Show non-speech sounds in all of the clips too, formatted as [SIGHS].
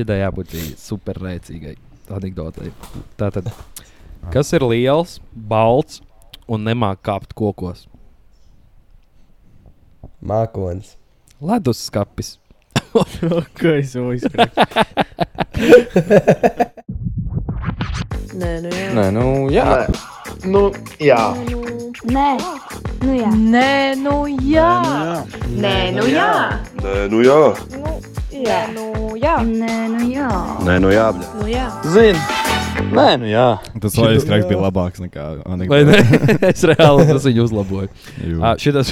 šitai jābūt superrēcīgai anekdotei. Tātad, [LAUGHS] kas ir liels, balts un nemāk kāpt kokos? Mākonis. Ledus skapis. Ko es jau izdarīju? [LAUGHS] Nē, nu jā. Nē, nu, jā. Nu, jā. Nē, nu jā. Nē, nu jā. Nē, nu jā. Nē, nu jā. Jā, nu jā. Nē, nu jā. Nē, nu jā. bļa. Nu jā. Zini. Nē, nu jā. Tas loģiski traks bija labāks nekā Vai ne? anekdote. [LAUGHS] es reāli tas viņu uzlaboju. Jū. Ah, šitas,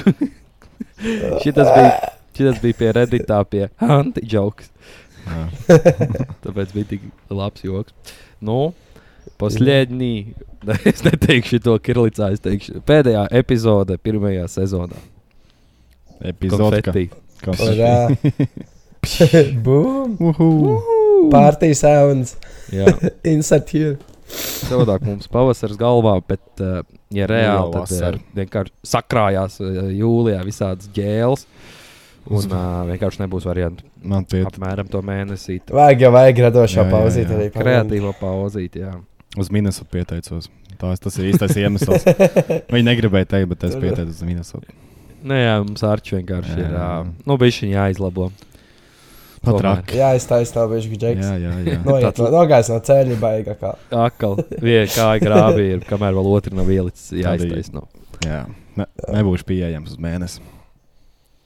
[LAUGHS] šitas, bija, šitas bija pie redītā, pie anti-joks. Jā. [LAUGHS] Tāpēc bija tik labs joks. Nu, Последний, es neteikšu to kirlicā, es teikšu pēdējā epizode pirmajā sezonā. Epizode. Konfeti. Urā! [LAUGHS] Boom! Uhu. Partijas sounds. Jā, [LAUGHS] Insert here. savādāk mums pavasaris galvā, bet, uh, ja reāli, tad uh, vasara. vienkārši sakrājās uh, jūlijā visādas ģēles. Un uh, vienkārši nebūs variantu. Man piet Apmēram to mēnesī. Vajag jau vajag radošo Jā, jā, pauzīt jā. arī. Kreatīvo pauzīt, jā. uz Minnesotu pieteicos. Tas, tas ir īstais iemesls. [LAUGHS] Viņi negribēja teikt, bet es pieteicos uz Minnesotu. Nē, jā, mums arčs vienkārši Jā. ir. Uh, nu, bija viņa jāizlabo. Pat Tomēr. rak. Jā, es tā izstāvu bieži džeks. Jā, jā, jā. Noiet Tāds- no, nogājis no ceļa, baigā kā. Akal, viena kāja grāvī ir, kamēr vēl otrs nav ielicis, jāiztaisno. jā. Ne, nebūšu pieejams uz mēnesi.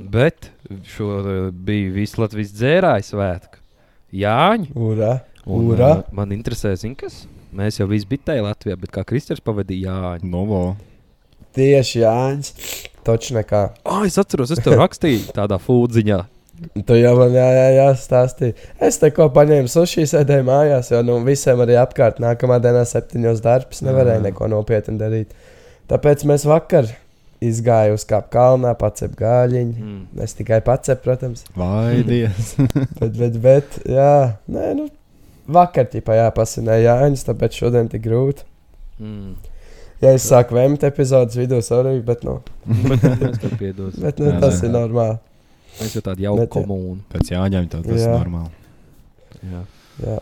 Bet šo uh, bija visu Latvijas dzērāju svētku. Jāņa. Ura! Un, Ura! uh, man interesē, zin, kas? Mēs jau visi bitēji Latvijā, bet kā Kristers pavadīja Jāņu. Novo. Tieši Jānis. Toč nekā. Oh, es atceros, es tev rakstīju tādā fūdziņā. Tu jau man jā, jā, jā, stāstīji. Es te ko paņēmu sushi, sēdēju mājās, jo nu, visiem arī apkārt nākamā dienā septiņos darbs. Nevarēja Jā. neko nopietnu darīt. Tāpēc mēs vakar izgājām uz kāpu kalnā, pacep gāļiņu. Mm. Es tikai pacepu, protams. Vai [LAUGHS] Dievs. Bet, bet, bet jā, nē, nu, vakar tipā jāpasinēja Jānis, tāpēc šodien tik grūti. Mm. Ja es sāku vēmt epizodes vidū, sorry, bet, nu, Bet piedosim. [LAUGHS] bet nu, tas ir normāli. Mēs jau tādu jauku Bet, jā. komūnu. Pēc jāņem to tas ir Jā. normāli. Jā. Jā.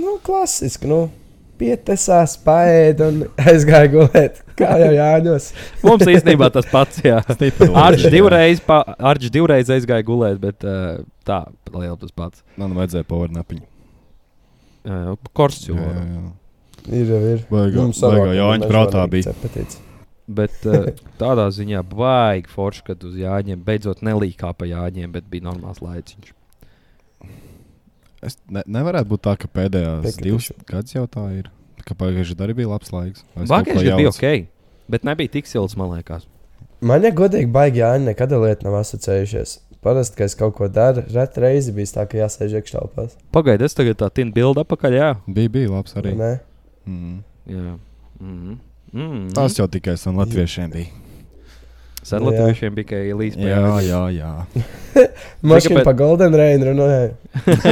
Nu, klasiski, nu, pietesās, paēda un aizgāja gulēt. Kā jau Jāņos. Mums īstenībā tas pats, jā. [LAUGHS] Arčs divreiz, pa, Arčs divreiz aizgāja gulēt, bet uh, tā, liela tas pats. Man vajadzēja powernapiņu. Uh, Kors jau. Jā, jā, jā. Ir jau ir. Baigā savākam Jāņa ir prātā bija. cepetīts. Bet uh, tādā ziņā baigi forši, kad uz Jāņiem beidzot nelīkā pa Jāņiem, bet bija normāls laiciņš. Es ne, nevarētu būt tā, ka pēdējās divas gadus jau tā ir. Ka pagājušajā gadā bija labs laiks. Ko Bagāžs bija ok, bet nebija tik silts, man liekas. Man, ja godīgi, baigi Jāņa nekad lieta nav asociējušies. Parasti, kad es kaut ko daru, reti reizi bijis tā, ka jāsēž iekštelpās. Pagaidiet, es tagad tā tinu bildi apakaļ, jā. Bija, bija labs arī. Nē, Mm. jā. Mm. Mm. Tas jau tikai sen latviešiem bija. Sen latviešiem bija tikai līdz Jā, jā, jā. [LAUGHS] mašīna pēc- pa Golden Rain runāja.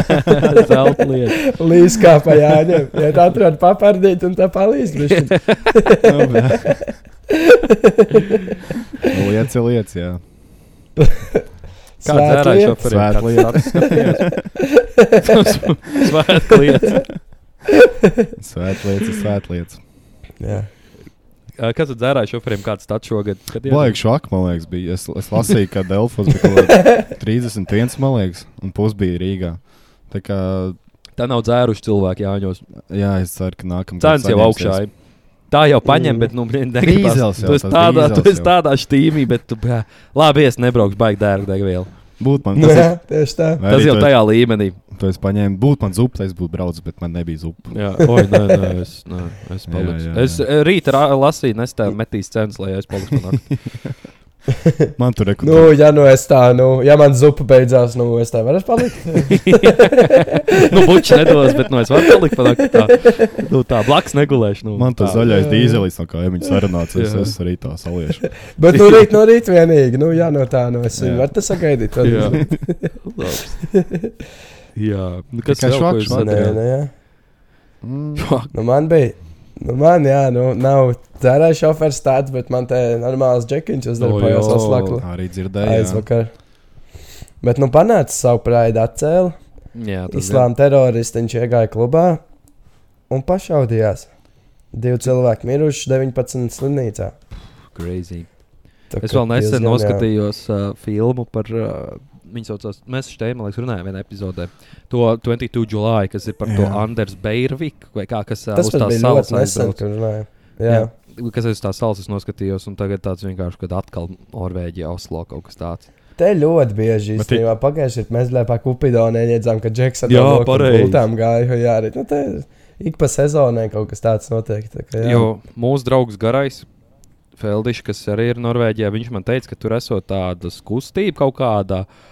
[LAUGHS] Zelta [LAUGHS] lieta. Līdz kā pa Jāņiem. Ja tā atrod papardīt un tā palīdz. Nu, Nu, Lietas ir lietas, jā. Kāds skaties? Svētku lietas. Svētlietas ir svētlietas. Jā. Ā, Kas tad dzērāju šoferiem? Kāds tāds šogad? Baigi švaka, man liekas, bija. Es, es lasīju, ka Delfos bija kaut kāds [LAUGHS] 31, man liekas, un pus bija Rīgā. Tā kā, Tā nav dzēruši cilvēki Jāņos. jā, es ceru, ka nākamā Cenas jau augšā. ir. Tā jau paņem, bet, nu, jau, Tu esi tādā, tu esi tādā štīmī, bet tu, bļā, labi, es nebraukšu baigi dērgu degvielu. Būtu man tas, jā, tieši tā. vai Tas jau tajā līmenī. Tu esi paņēmis, būtu man zupa, es būtu braucis, bet man nebija zupa. Jā, oi, nē, nē, es, nē, es [LAUGHS] paliku. Es rītā lasīju, nestēju metīs cenas, lai es paliku. [LAUGHS] [LAUGHS] Man tur Nu, rekomendācija. ja nu es tā, nu, ja man zupa beidzās, nu, es tā varu palikt. [LAUGHS] nu, buči nedos, bet, nu, es varu palikt pa nakti tā. Nu, tā, blakus negulēšu. Nu, Man tas zaļais dīzelis, no kā viņi sarunāts, es, arī tā saliešu. [LAUGHS] Bet, nu, rīt no rīta vienīgi, nu, jā, no tā, nu, es Jā. varu tas sagaidīt. Jā. Jā, nu, kas vēl, ko jūs švaks. Nē, sadarījāt? nē, jā. Mm. Nu, man bija. Nu, man, jā, nu, nav dzērāja šofers tāds, bet man te normāls džekiņš uzdarbojās O, uz slaklu Arī dzirdēju. jā. aizvakar. Bet, nu, panāca savu praidu atcēlu. Jā, tas Islāma terorists viņš iegāja klubā un pašaudījās. Divi cilvēki miruši, 19 slimnīcā. crazy. Tā Es vēl nesen diezgan, jā. noskatījos uh, filmu par. Uh, Viņa saucās, mēs šeit, man liekas, runājām vienā epizodē. To 22. jūlijā, kas ir par to Jā. Anders Beirviku, vai kā, kas uh, Tas uz tās bija salas aizbrauc. kad runājām. Jā. Jā. Kas aiz tās salas es noskatījos, un tagad tāds vienkārši, kad atkal Norvēģija, Oslo kaut kas tāds. Te ļoti bieži īstenībā pagājušajā gadā mēs lēpā Kupidonē iedzām, ka Džeks ar Jā, pareizi. gultām gāja. Jā, arī nu, ik pa sezonai kaut kas tāds notiek. Tā, kā, jā. Jo mūsu draugs Garais Feldišs, kas arī ir Norvēģijā, viņš man teica, ka tur esot tāda kustība kaut kāda. s-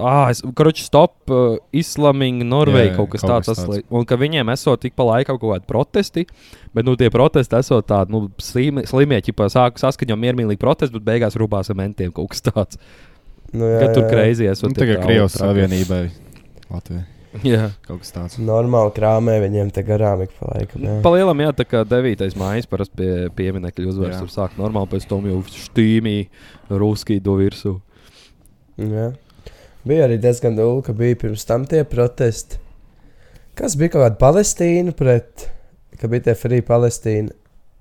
Ah, es karoči stop uh, Islamic Norvēģija Jā, kaut kas kaut tāds. kas tāds. Un ka viņiem esot tik pa laikam kaut kādi protesti, bet nu tie protesti esot tādi nu, slimi, slimie, ķipā sāk saskaņo miermīlīgi protesti, bet beigās rubās ar mentiem kaut kas tāds. nu, jā, Kad tur jā. kreizi esot. Nu, tie tagad Krievijas. Savienībai Latvijai Jā. kaut kas tāds. Normāli krāmē viņiem te garām ik pa laikam. jā. Palielam, jā, tā kā 9. maija parasti pie pieminekļa uzvaras Jā. tur sāk normāli, pēc tam jau štīmī, ruskī do virsū. Jā. Bija arī diezgan dūle, ka bija pirms tam tie protesti. Kas bija kaut kāda Palestīna pret, ka bija tie free Palestīna.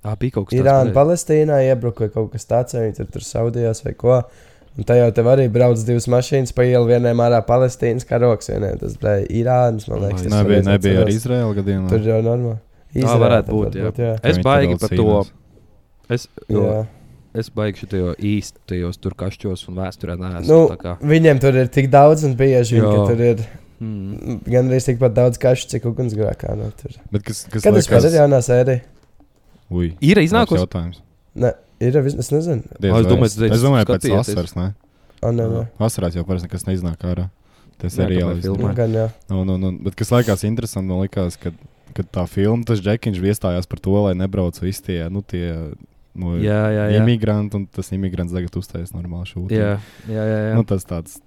Ah, bija kaut kas Irāna, tāds. Palestīnā iebruka kaut kas tāds, vai viņi tur, tur saudījās vai ko. Un tā jau tev arī brauc divas mašīnas pa ielu, vienai ārā Palestīnas karoks, vienai tas bija Irānas, man liekas. Es Nebija, nebija ar. Izraēlu gadījumā. Tur jau normāli. Tā varētu būt, jā. jā. Es baigi par to. Es, jo, jā. Es baigšu tajos īstajos tur kašķos un vēsturē. Neesmu, Nu, tā kā, viņiem tur ir tik daudz un bieži, Jā. ka tur ir mm, gan arī tikpat daudz kašu, cik ugunsgrēkā. No tur. Bet kas, kas Kad tas liekas- ir jaunā sērija? Ui, ir iznākusi. jautājums. Ne, ir, es nezinu. Diez es domāju, tu es domāju, pēc vasaras, ne? O, nē, nē. Vasarās jau parasti nekas neiznāk ārā. Tas filmē. Nu, gan jā. Nu, nu, nu, bet kas likās interesanti, man likās, ka, kad tā filma, tas Džekiņš iestājās par to, lai nebrauc visi tie, nu, tie no, Jā, jā, jā. imigranti, un tas imigrants tagad uztaisīs normālu šūnu. Jā, jā, jā. jā. Nu, tas tāds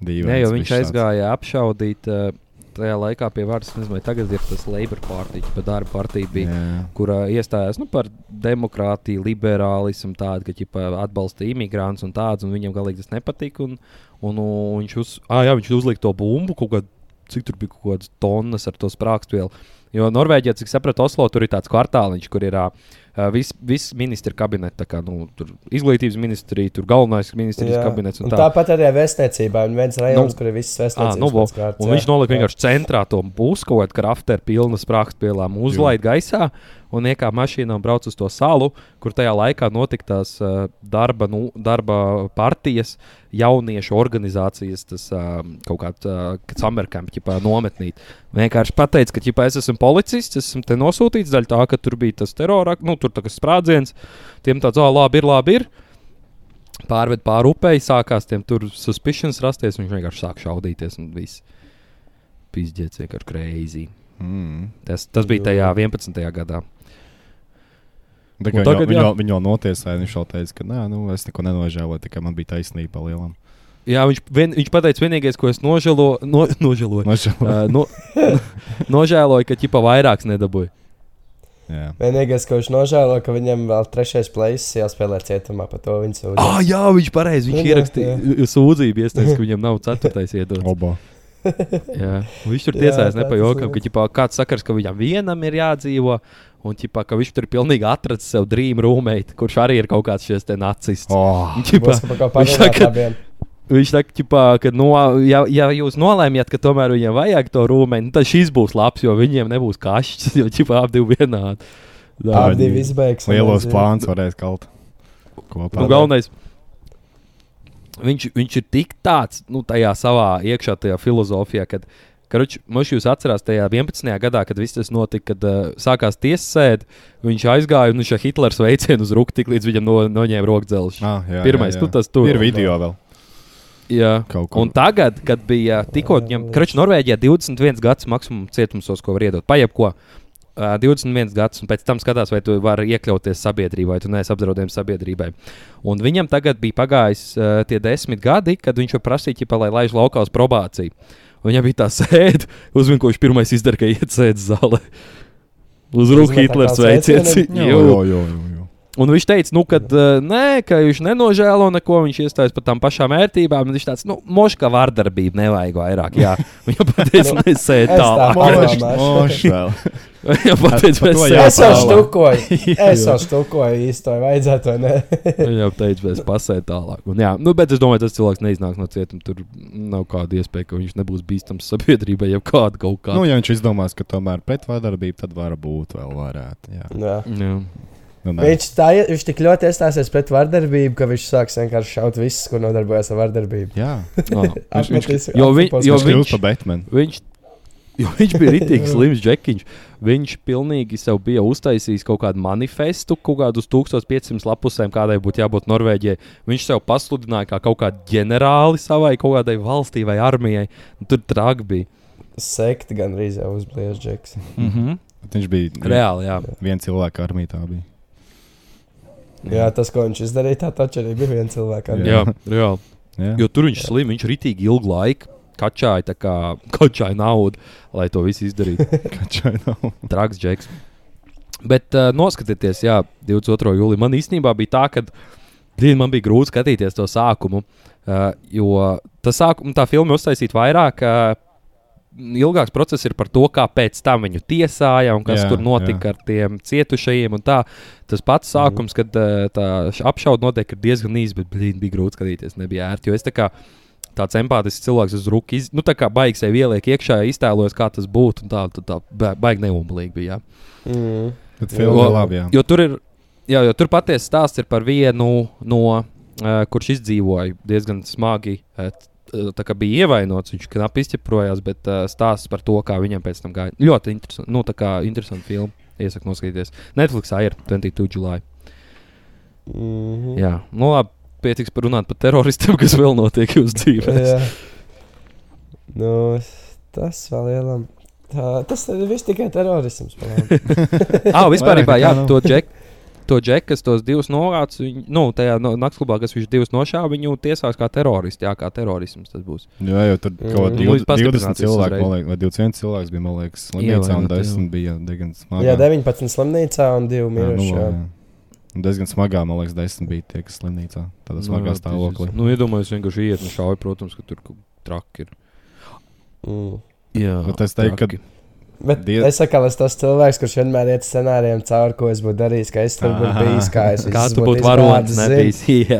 dīvains. Nē, jo viņš bišķi tāds. aizgāja apšaudīt. Uh, tajā laikā pie varas, nezinu, tagad ir tas Labour partija, bet darba partija bija. Jā. kurā iestājās nu, par demokrātiju, liberālismu, tādu, ka ķipa, atbalsta imigrants un tāds, un viņam galīgi tas nepatika. Un, un, un viņš, uz, ah, jā, viņš uzlika to bumbu, kaut kādu, cik tur bija kaut kādas tonnas ar to sprāgstvielu. Jo Norvēģijā, cik sapratu, Oslo tur ir tāds kvartāliņš, kur ir uh, viss vis ministra kabinets, kā nu, tur izglītības ministrija, tur galvenais ministrijas Jā. kabinets. Un Un tā. tāpat arī vēstniecībā. Un viens rajons, Nu, kur ir visas vēstniecības. nu, vo, pēc kārtas, un jā. viņš nolika Jā. vienkārši centrā to būs kaut kādu krafteru, pilnu sprāgstvielām, uzlaid gaisā un iekāpa mašīnā un brauc uz to salu, kur tajā laikā notika tās uh, darba, nu, darba partijas, jauniešu organizācijas, tas uh, kaut kāds uh, samerkamp, nometnīt. Vienkārši pateica, ka ķipā, es esmu policists, esmu te nosūtīts daļā tā, ka tur bija tas terora, nu, tur kā sprādziens. Tiem tāds, ah, labi, ir, labi, ir. Pārved pāri upei, sākās tiem tur suspicions rasties, viņš vienkārši sāk šaudīties. Un viss pizdzēts vienkārši crazy. Mm. Tas, tas bija tajā 11. gadā. Kā tagad, viņu, jā. viņu, viņu notiesāja, viņš jau teica, ka nē, nu, es neko nenožēloju, tikai man bija taisnība lielam. Jā, viņš, vien, viņš pateica, vienīgais, ko es nožēlo, no, [LAUGHS] nožēloju. Nožēloju. Uh, no, [LAUGHS] nožēloju, ka ķipa vairāks nedabūja. Jā. Vienīgais, ko viņš nožēlo, ka viņam vēl trešais plēsis jāspēlē cietumā par to viņa sūdzību. Ah, jā, viņš pareizi. Viņš ierakstīja sūdzību, iestājas, ka viņam nav ceturtais iedots. [LAUGHS] Jā. Viņš tur Jā, tiesājas tā ne pa jokam, ka ķipā, kāds sakars, ka viņam vienam ir jādzīvo. Un ķipā, ka viņš tur ir pilnīgi atrasts sev drīmu rūmēti, kurš arī ir kaut kāds šis nacists. Oh. Kaut kā viņš saka. Viņš saka, ķipā, ka, no, ja, ja jūs nolēmjat, ka tomēr viņiem vajag to rūmeni, tad šis būs labs, jo viņiem nebūs kašķis, jo ķipā abi divi vienādi. Tā, Abi izbeigs. Lielos plāns varēs kalt. Kopā. nu, galvenais, viņš, viņš ir tik tāds, nu, tajā savā iekšā tajā filozofijā, kad, Karuč, mums jūs atcerās tajā 11. gadā, kad viss tas notika, kad uh, sākās tiesas sēde, viņš aizgāja un viņš ar Hitlera sveicienu uz rūkti, tik līdz viņam no, noņēma rokdzelžu. Ah, jā, Pirmais, jā, jā. tu tas tur. Ir video vēl. Jā. Un tagad, kad bija tikko viņam, Kračs, Norvēģijā 21 gads maksimums cietumsos, ko var iedot, paiet ko. Uh, 21 gads, un pēc tam skatās, vai tu vari iekļauties sabiedrībā, vai tu neesi apdraudējums sabiedrībai. Un viņam tagad bija pagājis uh, tie desmit gadi, kad viņš jau prasīja, ķipa, lai laiž laukā uz probāciju. Un Viņam bija tā sēde, uz viņu, ko viņš pirmais izdara, ka iet sēdes zālē. Uz rūkā Hitlers atkal sveiciens. Un viņš teica, nu, ka uh, nē, ka viņš nenožēlo neko, viņš iestājas par tām pašām vērtībām. Viņš tāds, nu, moškā vārdarbība nevajag vairāk. Jā, [LAUGHS] viņa pateica, Nu, es tā tālāk. [LAUGHS] Par to mēs jā. Es jau štukoju. [LAUGHS] Es jau štukoju vai vajadzētu vai nē. Viņa teica, mēs pasēdām tālāk. Un, jā, nu, bet es domāju, tas cilvēks neiznāks no cietuma. Tur nav kāda iespēja, ka viņš nebūs bīstams sabiedrībai, ja kāda kaut kāda. Nu, ja viņš izdomās, ka tomēr pretvārdarbība, tad varbūt vēl varētu. Jā. Jā. jā. Nu, nē. Viņš, tā, viņš tik ļoti iestāsies pret vardarbību, ka viņš sāks vienkārši šaut visus, kur nodarbojas ar vardarbību. Jā, [LAUGHS] Ā. Viņš- viņš- jo vi- jo viņš viņš- kļūst par Batmanu. Viņš, jo viņš bija rītīgi [LAUGHS] slims, Džekiņš. Viņš pilnīgi sev bija uztaisījis kaut kādu manifestu, kaut kādu uz 1500 lapusēm, kādai būtu jābūt Norvēģijai. Viņš sev pasludināja kā kaut kādu ģenerāli savai kaut kādai valstī vai armijai. Tur traki bija. Sekti gan arī jau uzbliež džeks. Mm -hmm. Viņš bija Reāli, jā. viens cilvēks armijā. tā bija. Jā, tas, ko viņš izdarīja, tā taču arī bija viens cilvēks. Jā, reāli. Jā. Jo tur viņš slim, viņš rītīgi ilgu laiku kačāja, tā kā [LAUGHS] kačāja naudu, lai to visu izdarītu. Kačai nav. Traks, Džeks. Bet uh, noskatieties, jā, 22. jūlijā man īstenībā bija tā, ka Dien, man bija grūti skatīties to sākumu. Uh, jo tas sākum, tā filma uztaisīta vairāk. Uh, Ilgāks process ir par to, kā pēc tam viņu tiesāja un kas Jā, tur notika jā. ar tiem cietušajiem. un Tā. Tas pats sākums, kad uh, tā apšauda notiek, ir diezgan īss, bet blīd, bija grūti skatīties. Nebija ērti. Jo es tā kā tāds empātisks cilvēks uz ruku, iz, nu, tā kā baigs sev ieliek iekšā, iztēlojos, kā tas būtu. un Tā, tā, tā ba- baigi neumblīgi bija. Jā. Mm. Bet ir labi. Jā. Jo tur ir, jā, jo tur patiesi stāsts ir par vienu no, uh, kurš izdzīvoja diezgan smagi. Uh, bija ievainots, viņš knapi izķeprojās, bet uh, stāsts par to, kā viņam pēc tam gāja. Ļoti interesanti, nu, tā kā interesanti filma. Iesaku noskatīties. Netflixā ir 22. jūlijā. Mm Jā, nu labi, pietiks par runāt par teroristiem, kas vēl notiek jūsu dzīvē. Jā. Nu, tas vēl lielam. Tā, tas viss tikai terorisms. Ah, [LAUGHS] vispār, jā, to džeku. To džeku, kas tos divus novāca, viņu, nu, tajā no, naktsklubā, kas viņš divus nošāva, viņu tiesās kā teroristi. Jā, kā terorisms tas būs. Jā, jau tur Mm. kaut Nu, kādi līdz 20 pastiprināts cilvēki, man liekas, vai 21 cilvēks bija, man liekas, slimnīcā, un Ievainoti, 10 bija diezgan smagi. Jā, 19 slimnīcā un 2 Jā, nu, miruši. jā. jā. Un Diezgan smagā, man liekas, 10 bija tie, kas slimnīcā. Tādā smagā jā, stāvoklī. Nu, iedomājieties, vienkārši iet un šauj, protams, ka tur traki ir. Mm. Jā, Bet es teiktu, ka-. Bet Die- Die... es saku, es tas cilvēks, kurš vienmēr iet scenārijiem cauri, ko es būtu darījis, ka es tur būtu bijis, kā es Kā visus tu būtu varonis.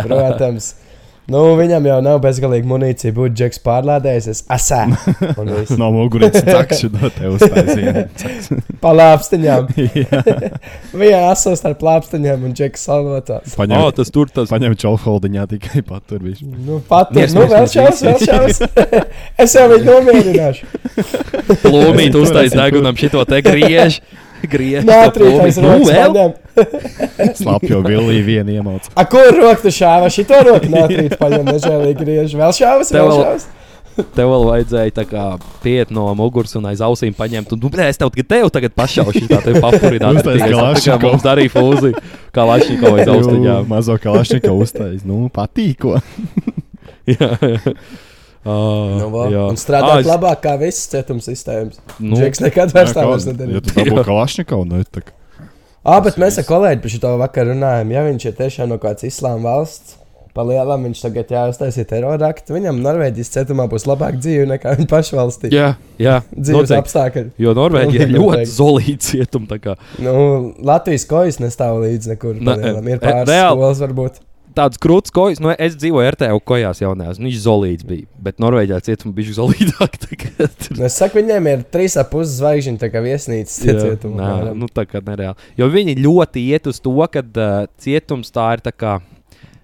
Protams. Nu, viņam jau nav bezgalīgi munīcija. Būtu džeks pārlādējis, es asā. [LAUGHS] No muguras cakšu no te uztaisīja. [LAUGHS] Pa lāpstiņām. [LAUGHS] Jā. Viņa asos ar plāpstiņām un džeks salotās. O, Paņem, tas tur tas paņem čolholdiņā tikai patur viņš. Nu, pat Mies, nu, vēl šaus, vēl šaus. es jau viņu nomierināšu. plūmīt uztais degunam šito te griež. Nātrītais plūmīt. Nu, rokas vēl? paņem. [LAUGHS] Slapjo vilī vienu iemauc. A, kur roku tu šāva? Šito roku nātrīt paņem, nežēlīgi griež. Vēl šāvas, vēl šāvas. Tev vēl vajadzēja tā kā piet no muguras un aiz ausīm paņemt. Un, nu, blē, es tev tagad, tev tagad pašaušu tā te papurināt. Uztais Tā kā Kalašņikovu. mums darīja fūzi. Kā lašņiko aiz austiņām. Mazo kalašņika uztais. Nu, patīko. [LAUGHS] [LAUGHS] Jā. Uh, Nu, jā. un strādāt es- labāk kā visas cietums sistēmas. Nu, Džeks nekad vairs tā vairs Ja nedarīja. tu dabū kalašņika, nu, tad Ah, bet mēs ar kolēģi par šo vakar runājam. Ja viņš ir tiešām no kādas islāma valsts, palielam viņš tagad jāuztaisīja teroraktu. Viņam Norvēģijas cietumā būs labāka dzīve nekā viņa pašvalstī. Jā, jā. Dzīves noteikti. apstākļi. Jo Norvēģija ir ļoti zolīta cietuma. tā kā Nu, Latvijas kojas nestāv līdzi nekur. Ne, palielam. e, Ir pāris reāli. skolas varbūt. Tāds krūts kojas, nu, es dzīvoju RTU kojās jaunajās. nu, Viņš zolīts bija, bet Norvēģijā cietuma bija zolītāk. tagad. [LAUGHS] Nu, es saku, viņiem ir trīs ap pusi zvaigžņi, tā kā viesnīcas Jā, cietumā. nā, apmēram. nu, tā kā nereāli. Jo viņi ļoti iet uz to, ka uh, cietums tā ir tā kā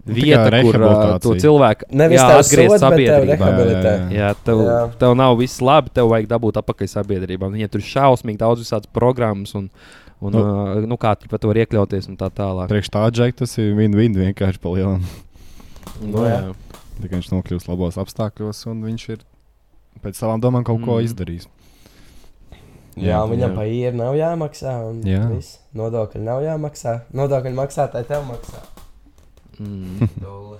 Nu, tā vieta, kur uh, to cilvēku Nevis jā, atgriezt sabiedrībā. rehabilitē. Jā, jā, Jā, tev, Jā. jā. tev nav viss labi, tev vajag dabūt atpakaļ sabiedrībā. Viņiem tur ir šausmīgi daudz visādas programmas, un, un Nu. uh, nu, kā tur par to var iekļauties un tā tālāk. priekš tā džekta tas ir win-win vienkārši palielam. Nu, jā. Tikai viņš nokļūst labos apstākļos, un viņš ir pēc savām domām kaut ko Mm. izdarījis. Jā, Jā, viņam jā. pa īri nav jāmaksā. un Jā. viss. Nodokļi nav jāmaksā. Nodokļu maksātāji tev maksā. Mm. [LAUGHS]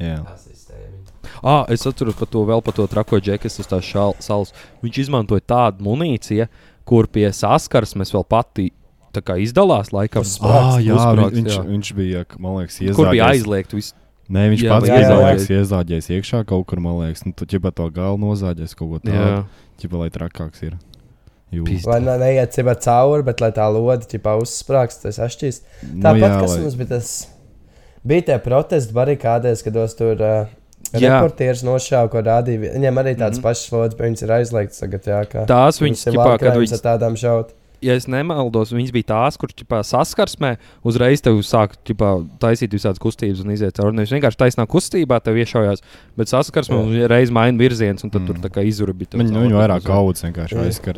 Jā. Tā sistēma. Ah, es atceros par to vēl par to trako džekas uz tās šal- salas. Viņš izmantoja tādu munīciju, kur pie saskarsmes vēl pati tā kā izdalās laikam. Ah, jā, uzsprāgst, viņš, jā. viņš bija, man liekas, iezāģējis. Kur bija aizliegts? Vis... Nē, viņš Jā, pats bija iezāģējis? iezāģējis iekšā kaut kur, man liekas. Nu, tu ķipa to galu nozāģēs kaut ko tādu. Ķipa, lai trakāks ir. Jū. Lai ne, neiet cipā cauri, bet lai tā lode ķipā uzsprāgst, tas atšķīst. Nu, Tāpat, jā, kas lai- mums bija tas, bija tie protesti barikādēs, kad tos tur uh, reportieris nošāva, ko rādīja. Viņiem arī tādas mm -hmm. pašas lodes, bet viņas ir aizliegtas tagad, jā, kā. Tās viņas, ķipā, kad viņas ar tādām šaut. Ja es nemaldos, viņas bija tās, kur ķipā, saskarsmē uzreiz tev sāk ķipā, taisīt visādas kustības un iziet cauri. Nevis vienkārši taisnā kustībā tev iešaujās, bet saskarsmē Jā. uzreiz maina virziens un tad Mm. tur tā kā izurbi. Viņu, viņu vairāk kaudzes vienkārši Jā. aizskar.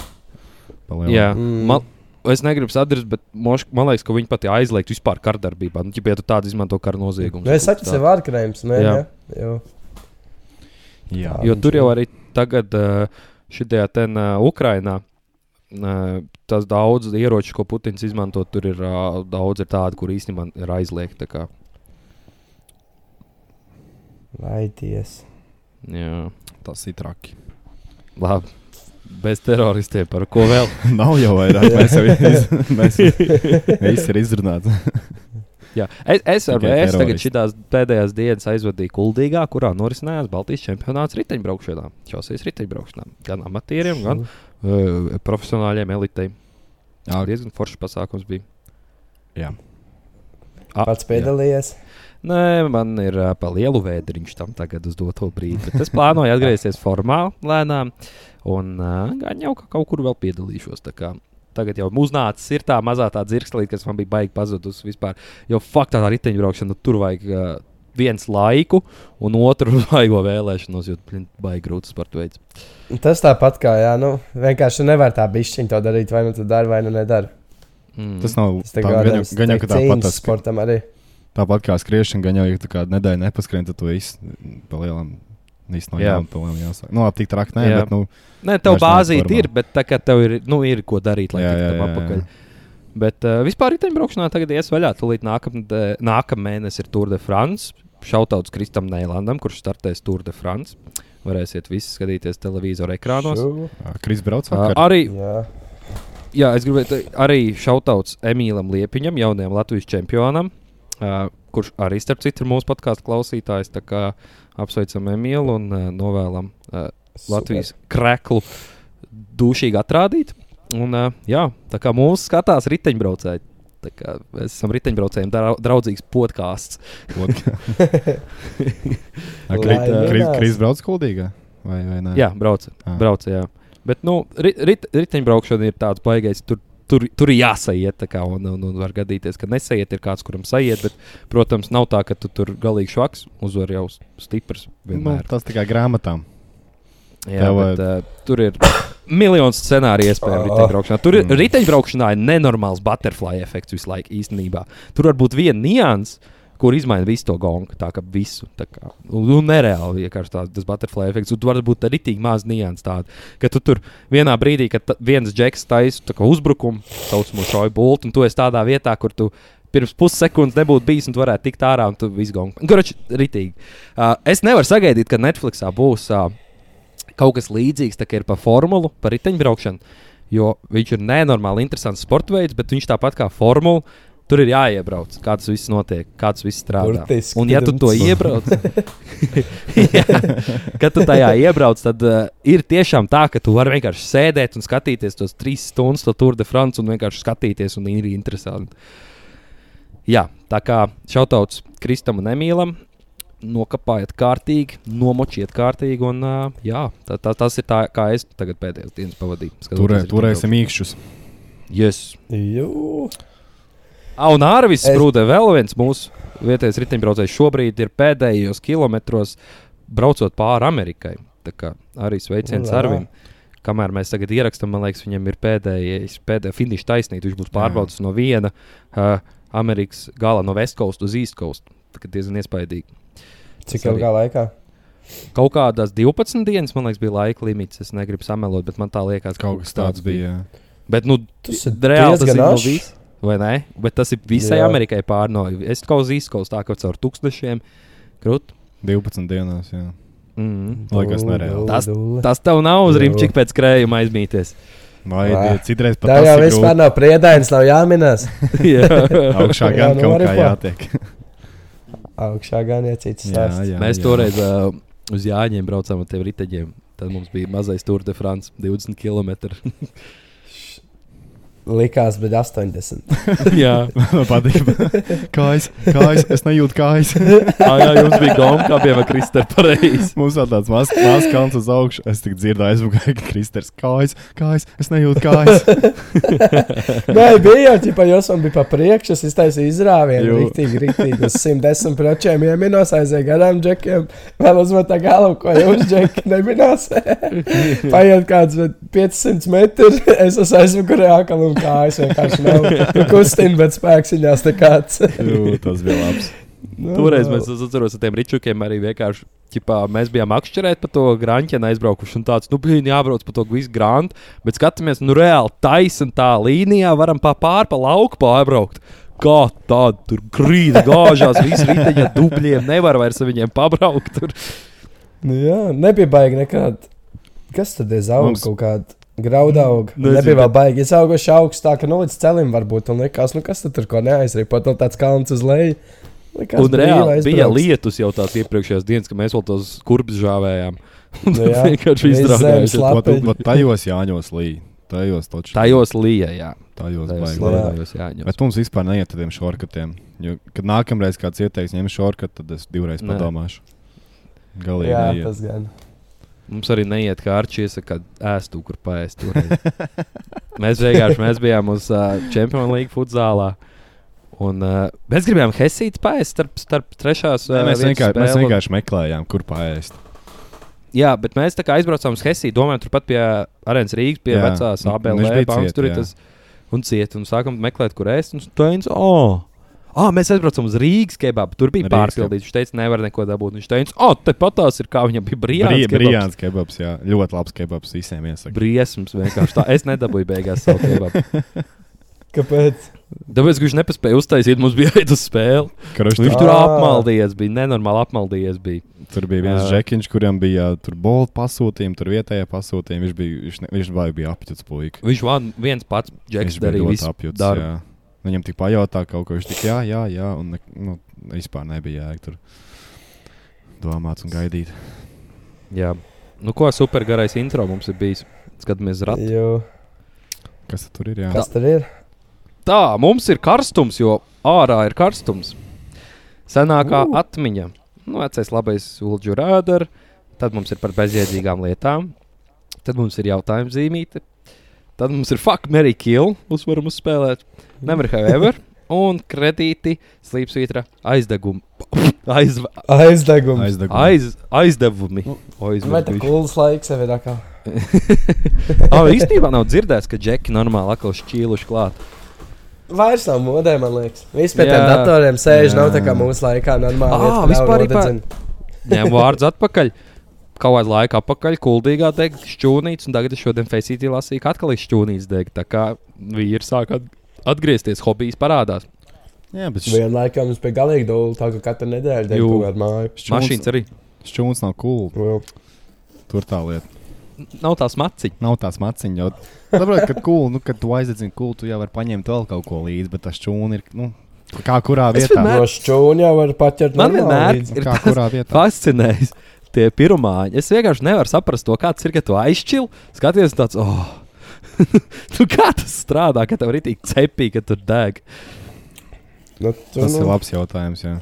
Jā, Mm. man, es negribu sadarboties, bet moš, man liekas, ka viņi pat ir aizliegti vispār kardarbībā. Nu, ja tu tādu izmanto kara noziegumu. Nu, es saku, tas ir vārkrējums, nē, Jā. jā. jā. Jā. Jo tur jau arī tagad, šajā ten uh, Ukrainā, tas daudz ieroču, ko Putins izmanto, tur ir uh, daudz ir tādu, kur īstenībā ir kā, Vai ties. Jā, Tas ir traki. labi. Bez teroristiem par ko vēl? [LAUGHS] Nav jau vairāk. [LAUGHS] Mēs jau visi ir izrunāti. Jā. Es, es ar vēstu tagad šīs pēdējās dienas aizvadīju Kuldīgā, kurā norisinājās Baltijas čempionāts riteņbraukšanā. Šosīs riteņbraukšanā. Gan amatieriem, gan uh, profesionāļiem elitei. Jā, Diezgan foršs pasākums bija. jā. A, Pats piedalījies. Nē, man ir uh, pa lielu vēdriņš tam tagad uz doto brīdi. Bet es plānoju atgriezties formā lēnām. Un uh, gan jau ka kaut kur vēl piedalīšos. tā kā Tagad jau uznācis ir tā mazā tā dzirkslīte, kas man bija baigi pazudusi vispār. Jo faktā tā riteņbraukšana nu, tur vajag uh, viens laiku, un otru [LAUGHS] vajag vēlēšanos, jo baigi grūti sporta veids. Tas tāpat kā, jā, nu, vienkārši nevar tā bišķiņa to darīt, vai nu tu dari, vai nu nedari. Mm. Tas nav Tas tā, tā kā gan, jau- gan jau ka tāpat tas sportam arī. Tāpat kā skriešana, gan jau, ja tu kādu nedēļu nepaskrien, tad tu viss palielam. Īstenībā Jā. jau tādā jāsaka. Nu, labi, tik traki, nē, Jā. bet, nu, Nē, tev Vairs bāzīt neformā. ir, bet tā kā tev ir, nu, ir ko darīt, lai tiktu tam jā. Bet uh, vispār riteņbraukšanā tagad ies vaļā. Tūlīt nākamā mēnesis ir Tour de France. Šautauts Kristam Neilandam, kurš startēs Tour de France. Varēsiet visi skatīties televizora ekrānos. Kris brauc vakar. arī, Jā, jā, es gribēju arī šautauts Emīlam Liepiņam, jaunajam Latvijas čempionam, uh, kurš arī starp citu ir mūsu podkāstu klausītājs. Tā kā apsveicam Emīlu un uh, novēlam uh, Latvijas kreklu dušīgi atrādīt. Un, uh, jā, tā kā mūsu skatās riteņbraucēji. Mēs esam riteņbraucējiem drau- draudzīgs podkāsts. Minās. [LAUGHS] Kris brauc kuldīgā? Vai, vai nē? Jā, brauca. Ah. brauca jā. Bet nu, rit, rit, riteņbraukšana ir tāds baigais. Tur, tur, tur ir jāsajiet. Kā, un, un, un var gadīties, ka nesajiet, ir kāds, kuram sajiet. Bet, protams, nav tā, ka tu tur galīgi švaks, uzvar jau stiprs. Nu, Vienmēr. tas tikai grāmatām. Jā, tev, bet, uh, tur ir [COUGHS] miljons scenāriju iespējams Oh. riteņbraukšanā. Tur Mm. riteņbraukšanā ir nenormāls butterfly efekts visu laiku īstenībā. Tur var būt viena nianses. Kur izmaina visu to gongu, tā kā visu. Tā kā, un, un nereāli vienkārši tā, tas butterfly efekts. Un tu vari būt arī tik maz nianses tāda, ka tu tur vienā brīdī, kad viens džeks taisa uzbrukumu, saucamo šoju bultu, un tu esi tādā vietā, kur tu pirms pussekundes nebūtu bijis, un tu varētu tikt ārā, un tu visu gongu. Goroči, ritīgi. Uh, es nevaru sagaidīt, ka Netflixā būs. Uh, kaut kas līdzīgs ir par formulu, par riteņbraukšanu. Jo viņš ir nenormāli interesants sports veids, bet viņš tāpat kā formula. Tur ir jāiebrauc, kā tas viss notiek, kā tas viss strādā. Burtiski Un, ja tu to iebrauc, [LAUGHS] [LAUGHS] kad tu tajā iebrauc, tad uh, ir tiešām tā, ka tu vari vienkārši sēdēt un skatīties tos trīs stundas, to Tour de France, un vienkārši skatīties, un ir interesanti. Jā, tā kā šautauts Kristam un Emīlam, nokāpājiet kārtīgi, nomočiet kārtīgi. Un, uh, jā, tā, tā, tas ir tā, kā es tagad pēdējās dienas pavadīju. Turē, turēsim īkšķus. Yes. Jū. Ah, un Arvis Es- Sprūde, vēl viens mūsu vietējais riteņbraucējs, šobrīd ir pēdējos kilometros braucot pāri Amerikai. Tā kā arī sveiciens. Arvim. Kamēr mēs tagad ierakstām, man liekas, viņam ir pēdējais, pēdējais finiša taisnība. Viņš būs Jā. pārbraucis no viena uh, Amerikas gala, no West Coast uz East Coast. Tā kā diezgan iespaidīgi. Cik Tas arī- ilgā laikā? Kaut kādās 12 dienas, man liekas, bija laika limits. Es negribu samelot, bet man tā liekas, Kaut kas tāds bija. jā. Bet, nu, Tas ir reāli tas ir no ašs. vis- Vai ne? Bet tas ir visai Jā. Amerikai pārnoju. Es kaut kā izskaužu tā, ka caur tūkstošiem krūti. 12 dienās. Jā. Mm. Liekas nereāli. Tas-. Tas tev nav uz Jā. rīmčika pēc krējuma aizmīties. Vai. Dievs, citreiz pat Tā tas jau vispār nav priedains, nav jāminās. [LAUGHS] Jā. Augšā Jā, gan nu, kaut kā arī jātiek. Augšā gan iecīts Jā, jā, Mēs jā. toreiz uh, uz Jāņiem braucām ar tiem riteņiem. Tad mums bija mazais Tour de France, 20 km. [LAUGHS] Likās, bet 80. [LAUGHS] jā, Man patīk. Kājas, kājas, es nejūtu kājas. [LAUGHS] ah, jā, jums bija goma, kā bija Kristers pareizi. Mums vēl tāds mazs maz kalns uz augšu. Es tik dzirdēju, aizmugurē, ka Kristers kājas, kājas, es nejūtu kājas. [LAUGHS] Nē, bija jau tā, jo man bija pa priekšu, es iztaisīju izrāvienu. Rīktīgi, rīktīgi. Uz 110 pročiem ieminos, aizēju garām džekiem. Vēl uzmet tā galvu, ko jūs džeki neminās. Paiet kāds bet 500 metri, es esmu aizmugurē akal un kājas vienkārši nav. Tu kustini, bet spēks viņās nekāds. [LAUGHS] Jū, tas bija labs. Nu, Toreiz mēs es atceros ar tiem ričukiem arī vienkārši. Ķipā, mēs bijām akšķerēt pa to grāmatu, aizbraukuši. un Tāds, nu, bija jābrauc pa to visu grāmatu, bet skatāmies, nu, reāli taisnā tā līnijā varam pa pāri pa lauku pārbraukt. Kā tāda tur grīda gāžās, visi riteņi ar dubļiem, nevar vairs ar viņiem pabraukt. Tur. Nu, jā, nebija baigi nekāda. Kas tad ir auga Mums- kaut kāda? Grauda auga. Nezinu, Nebija vēl baigi. Es augošu augstāk, nu līdz celim varbūt. Un likās, nu kas tad tur ko neaizrīpot. No tāds kalns uz leju. Likās, Un reāli bija lietus jau tās iepriekšējās dienas, kad mēs vēl tos kurbus žāvējām. [LAUGHS] Nu jā, vienkārši vat tajos jāņos līja. Tajos taču. Tajos līja, jā. Tajos Tajos jā. Bet mums vispār neiet ar tādiem šorkatiem. Jo, kad nākamreiz kāds ieteiks ņemt šorkatu, tad es divreiz padomāšu. Galīgi. Jā, neiet. tas gan. Mums arī neiet, kā ar čīsu, kad ēstu, kur paēst. [LAUGHS] mēs vienkārši mēs bijām uz uh, Champions League futzālā. Un, uh, mēs gribējām Helsītas paēst starp, starp trešās. Nē, Uh, mēs, vietas vienkārši, mēs vienkārši meklējām, kur paēst. Jā, bet mēs tā kā aizbraucām uz Helsīnu, domājam, turpat pie Arēnas Rīgas, pie Jā, vecās ABL bija bankas. Tur ir tas un ciet, un sākam meklēt, kur ēst. Un teica, oh! Ah, mēs aizbraucām uz Rīgas kebabu. Tur bija pārpildīts. Viņš teica, nevar neko dabūt. Viņš teica, oh, tepat tās ir kā viņam bija brīvs. Brīvāns kebabs, jā. Ļoti labs kebabs visiem iesaka. Briesmas vienkārši tā. Es nedabūju beigās savu kebabu. [LAUGHS] Kāpēc? Tāpēc, ka viņš nepaspēja uztaisīt, mums bija jāiet uz spēli. Krušs, Viņš tā- tur apmaldījies, bija nenormāli apmaldījies. Bija. Tur bija viens žekiņš, kuram bija tur bolta pasūtījumi, tur vietējā pasūtījumi. Viņš bija, viņš, ne, viņš bija apjuts puika. Viņš viens pats bija darīja visu apjuts. darbu. jā. Viņam tik pajautā kaut ko, viņš tik jā, jā, jā, un ne, nu, vispār nebija jēga tur domāt un gaidīt. Jā. Nu, ko super garais intro mums ir bijis? Skatāmies, ratu. Jo, Kas tad tur ir? Jā. kas tur ir? Tā, mums ir karstums, jo ārā ir karstums. Senākā uh. atmiņa. Nu, vecais labais Ulģu rādars. Tad mums ir par bezjēdzīgām lietām. Tad mums ir jautājuma zīmīte. Tad mums ir fuck, Mary Kill. Uzvaram uzspēlēt. Never have ever. Un kredīti, slīpsvītra, aizdegumi. Aiz, Aizdegums. Aizdegums. aiz, aizdevumi. Nu, Vai tā kulas laiks jau ir atkal? [LAUGHS] Oh, īstenībā nav dzirdēts, ka džeki normāli atkal šķīluši klāt. Vairs nav modē, man liekas. Visi pie tiem datoriem sēž, Jā. nav tā kā mūsu laikā normāli. Nav vispār ir nodedzina. Ņem vārdus atpakaļ. Kaut kādā laikā atpakaļ, kuldīgā deg šķūnīts, un tagad es šodien Faceitī lasīju, ka atkal ir šķūnīts deg. Tā kā vīri sāk at- atgriezties, hobijs parādās. Jā, bet š- Vienlaikā mums bija galīgi dūle, tā ka katru nedēļu deg kaut kādu māju. Mašīnas arī šķūns nav cool. Vēl. Tur tā lieta. nav tās maciņas. Nav tās maciņas. Jau... Saprotu, ka cool, nu, kad tu aizdedzini cool, tu jau vari paņemt vēl kaut ko līdzi, bet tas šķūni ir. Nu, kā kurā vietā? vienmēr- No šķūņa jau var paķert. Man vienmēr ir Kā tas kurā vietā? fascinējis. Tie pirmāņi. Es vienkārši nevaru saprast to, kāds ir, kad tu aizšķili. Skaties, tāds, oh, [LAUGHS] nu, kā tas strādā, ka tev ir tik cepīgi, ka tur deg. Nu, tu, Tas ir nu, labs jautājums. Jā.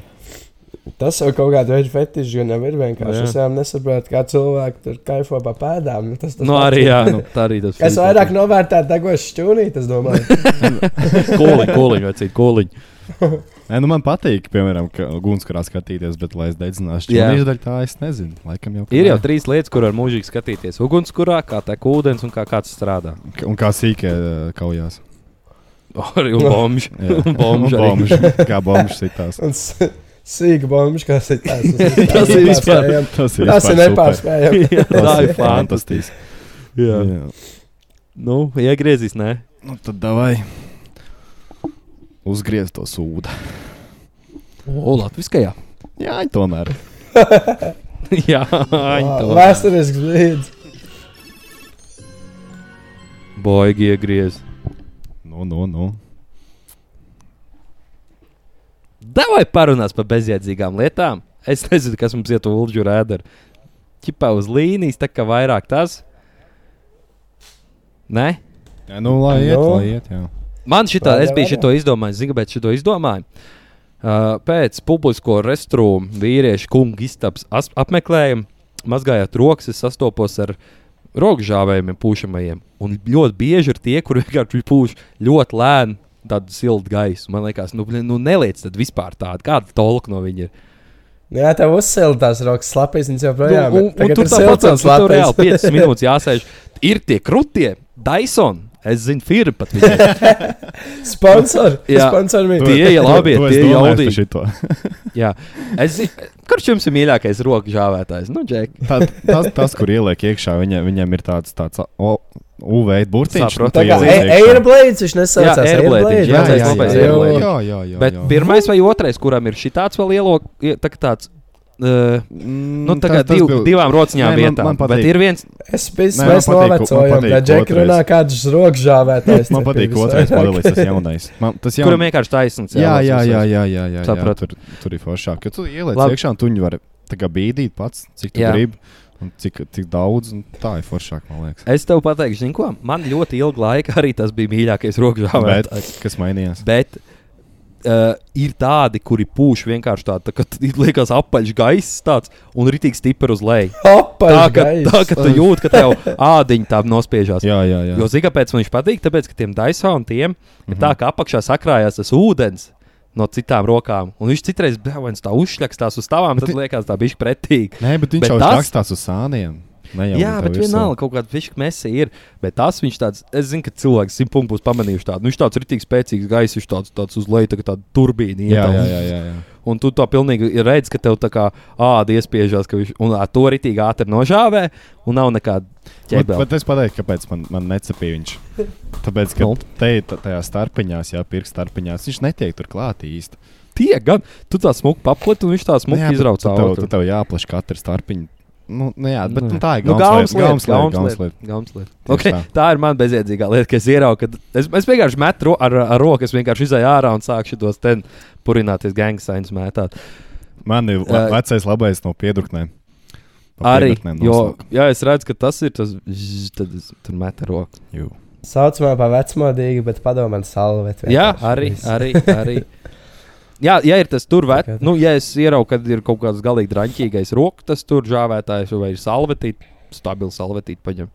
tas jau kaut kāda veida fetišs, gan ir vienkārši. Jā. Es jau nesaprotu, kā cilvēki tur kaifo pa pēdām. Nu, tas, tas Nu, arī, jā, nu, tā arī tas Es vairāk novērtētu degošu šķūnīti, es domāju. [LAUGHS] Koliņi, koliņi, vai citu koliņu. [LAUGHS] Nē, nu man patīk, piemēram, gunskurā skatīties, bet, lai es dedzinātu Jā. šķūni izdaļu, tā es nezinu. Laikam jau Ir jau trīs lietas, kur var mūžīgi skatīties. Ugunskurā, kā tek ūdens un kā kāds strādā. K- Un kā sīkā kaujās. [LAUGHS] Arī bombži. Bombži bombži, Kā bombžs sitās. Sīga bomba, kas ir tās. Tas [LAUGHS] ir vispār- Tas ir, Tas ir nepārspējami. Tas [LAUGHS] tā ir fantastiski. Jā. Jā. Nu, iegriezīs, nē. Nu, tad davai uzgriezt to sūdu. O, latviskajā. Jā, tomēr. [LAUGHS] Jā, viņi to. Vēsturisks brīdis. Boigi iegriez. Nu, nu, nu. Davai parunās par bezjēdzīgām lietām. Es nezinu, kas mums iet uz Ulģu rēderu. Ķipā uz līnijas, tā kā vairāk tas. Nē? Jā, nu, lai iet, lai iet. Jā. Man šitā, es biju šito izdomājis, zinu, bet šito izdomāju. Uh, pēc publisko restrūmu vīriešu kungu istabas as- apmeklējuma, mazgājot rokas, es sastopos ar rokžāvējiem, pūšamajiem. Un ļoti bieži ir tie, kuriem vienkārši pūš ļoti lēni tādu siltu gaisu. Man liekas, nu, blin, nu neliec tad vispār tādu, kāda tolka no viņa ir. Jā, tev uzsēla tās rokas slapjas, viņas joprojām Nu, un, un tur tāpat tur tur reāli 5 [LAUGHS] minūtes jāsēž. Ir tie krūtie, Dyson. Es zinu, firma pat viņiem. [LAUGHS] Sponsor. Jā. Sponsor viņa. Tie jau labi, To tie domāju jaudīgi. [LAUGHS] Jā, es zinu, kurš jums ir mīļākais roku žāvētājs? Nu, Džek. Tā, tas, tas, kur ieliek iekšā, viņa, viņam ir tāds, tāds o, UV burtiņš. Nu, Tā kā. Airblades viņš nesaucās. Jā, Airblade, Airblade, jā, Jā, jā, jā, jā, jā, Airblade. jā, jā, Bet pirmais vai otrais, kuram ir šitāds vēl ielok, ie- tā kā tāds. Uh, nu, tā kā tas- tas div, bija- divām rociņām Nē, man- vietā. man Bet patīk. ir viens, Es biju Nē, man mēs patīk- man novecojam, patīk kad Džek otrais. runā kādus rokžāvētājus. Man patīk otrais modelis, tas jaunais. Man, tas kuram jaun... vienkārši taisnība. Jā, jā, jā, jā, jā, jā, jā. Tur, tur ir foršāk. Jo tu ieliec Labi. iekšā, un tu viņu vari tā kā bīdīt pats, cik tu Jā. gribi. Un cik, cik daudz, un tā ir foršāk, man liekas. Es tev pateikšu, zinu, ko. Man ļoti ilgu laiku arī tas bija mīļākais roku Bet, žāvētājs. kas mainījās? Bet uh, ir tādi, kuri pūš vienkārši tādu, tā, ka liekas apaļš gaiss tāds un ritīgi stipri uz leju. Hopa, Tā, ka, tā, ka tu jūti, ka tev ādiņa tā nospiežās. Jā, jā, jā. Jo zini, kāpēc man viņš patīk? Tāpēc, ka tiem Dysonam tiem ir Mhm. tā, ka apakšā sakrājās tas ūdens no citām rokām. Un viņš citreiz bēns tā uzšļakstās uz tavām, tad liekas tā bišķi pretīgi. Nē, bet viņš Bet jau tas- rakstās uz sāniem. Jā, bet vienalga kaut kāda fiziska mēsī ir. Bet tas viņš tāds, es zinu, ka cilvēks simt punktus būs pamanījuši tādu. Nu, viņš tāds rītīgi spēcīgs gaiss, viņš tāds, tāds uz leju, tā kā tāda turbīna. Jā, tā. jā, jā, jā, jā. Un tu to pilnīgi redzi, ka tev tā kā āda iespiežās, ka viņš un ā, to rītīgi ātri nožāvē, un nav nekāda ķēpela. bet es pateiktu, kāpēc man, man necepīja viņš. Tāpēc, ka Nu. te, ta- tajā starpiņās, jā, pirkstu starpiņās, viņš netiek tur klāt īsti. Tie gan, tu tā smuki paplet, un viņš tā smuki izrauc tu tev, tev jāplaš katra starpiņa. Nu, nu jā, bet Nu, nu, tā ir Nu. Tieši Okay, tā. tā ir man bezjēdzīgā lieta, ka es ieraugu, ka es, es vienkārši metu ar, ar roku, es vienkārši izēju ārā un sāku šos ten purināties gangstainus mētāt. Man ir la, vecais labais no piedruknēm. Pa Arī, jo, jā, es redzu, ka tas ir tas, zzz, tad es tur metu ar roku. Jū. Saucamā par vecmodīgu, bet padomā salvet. Jā, arī, arī, arī. [LAUGHS] Jā, ja ir tas tur vērts, nu, ja es ieraugu, ka ir kaut kāds galīgi drāmīgais rokas, tas tur žāvētājs vai ir salvetīt, stabili salvetīt paņem.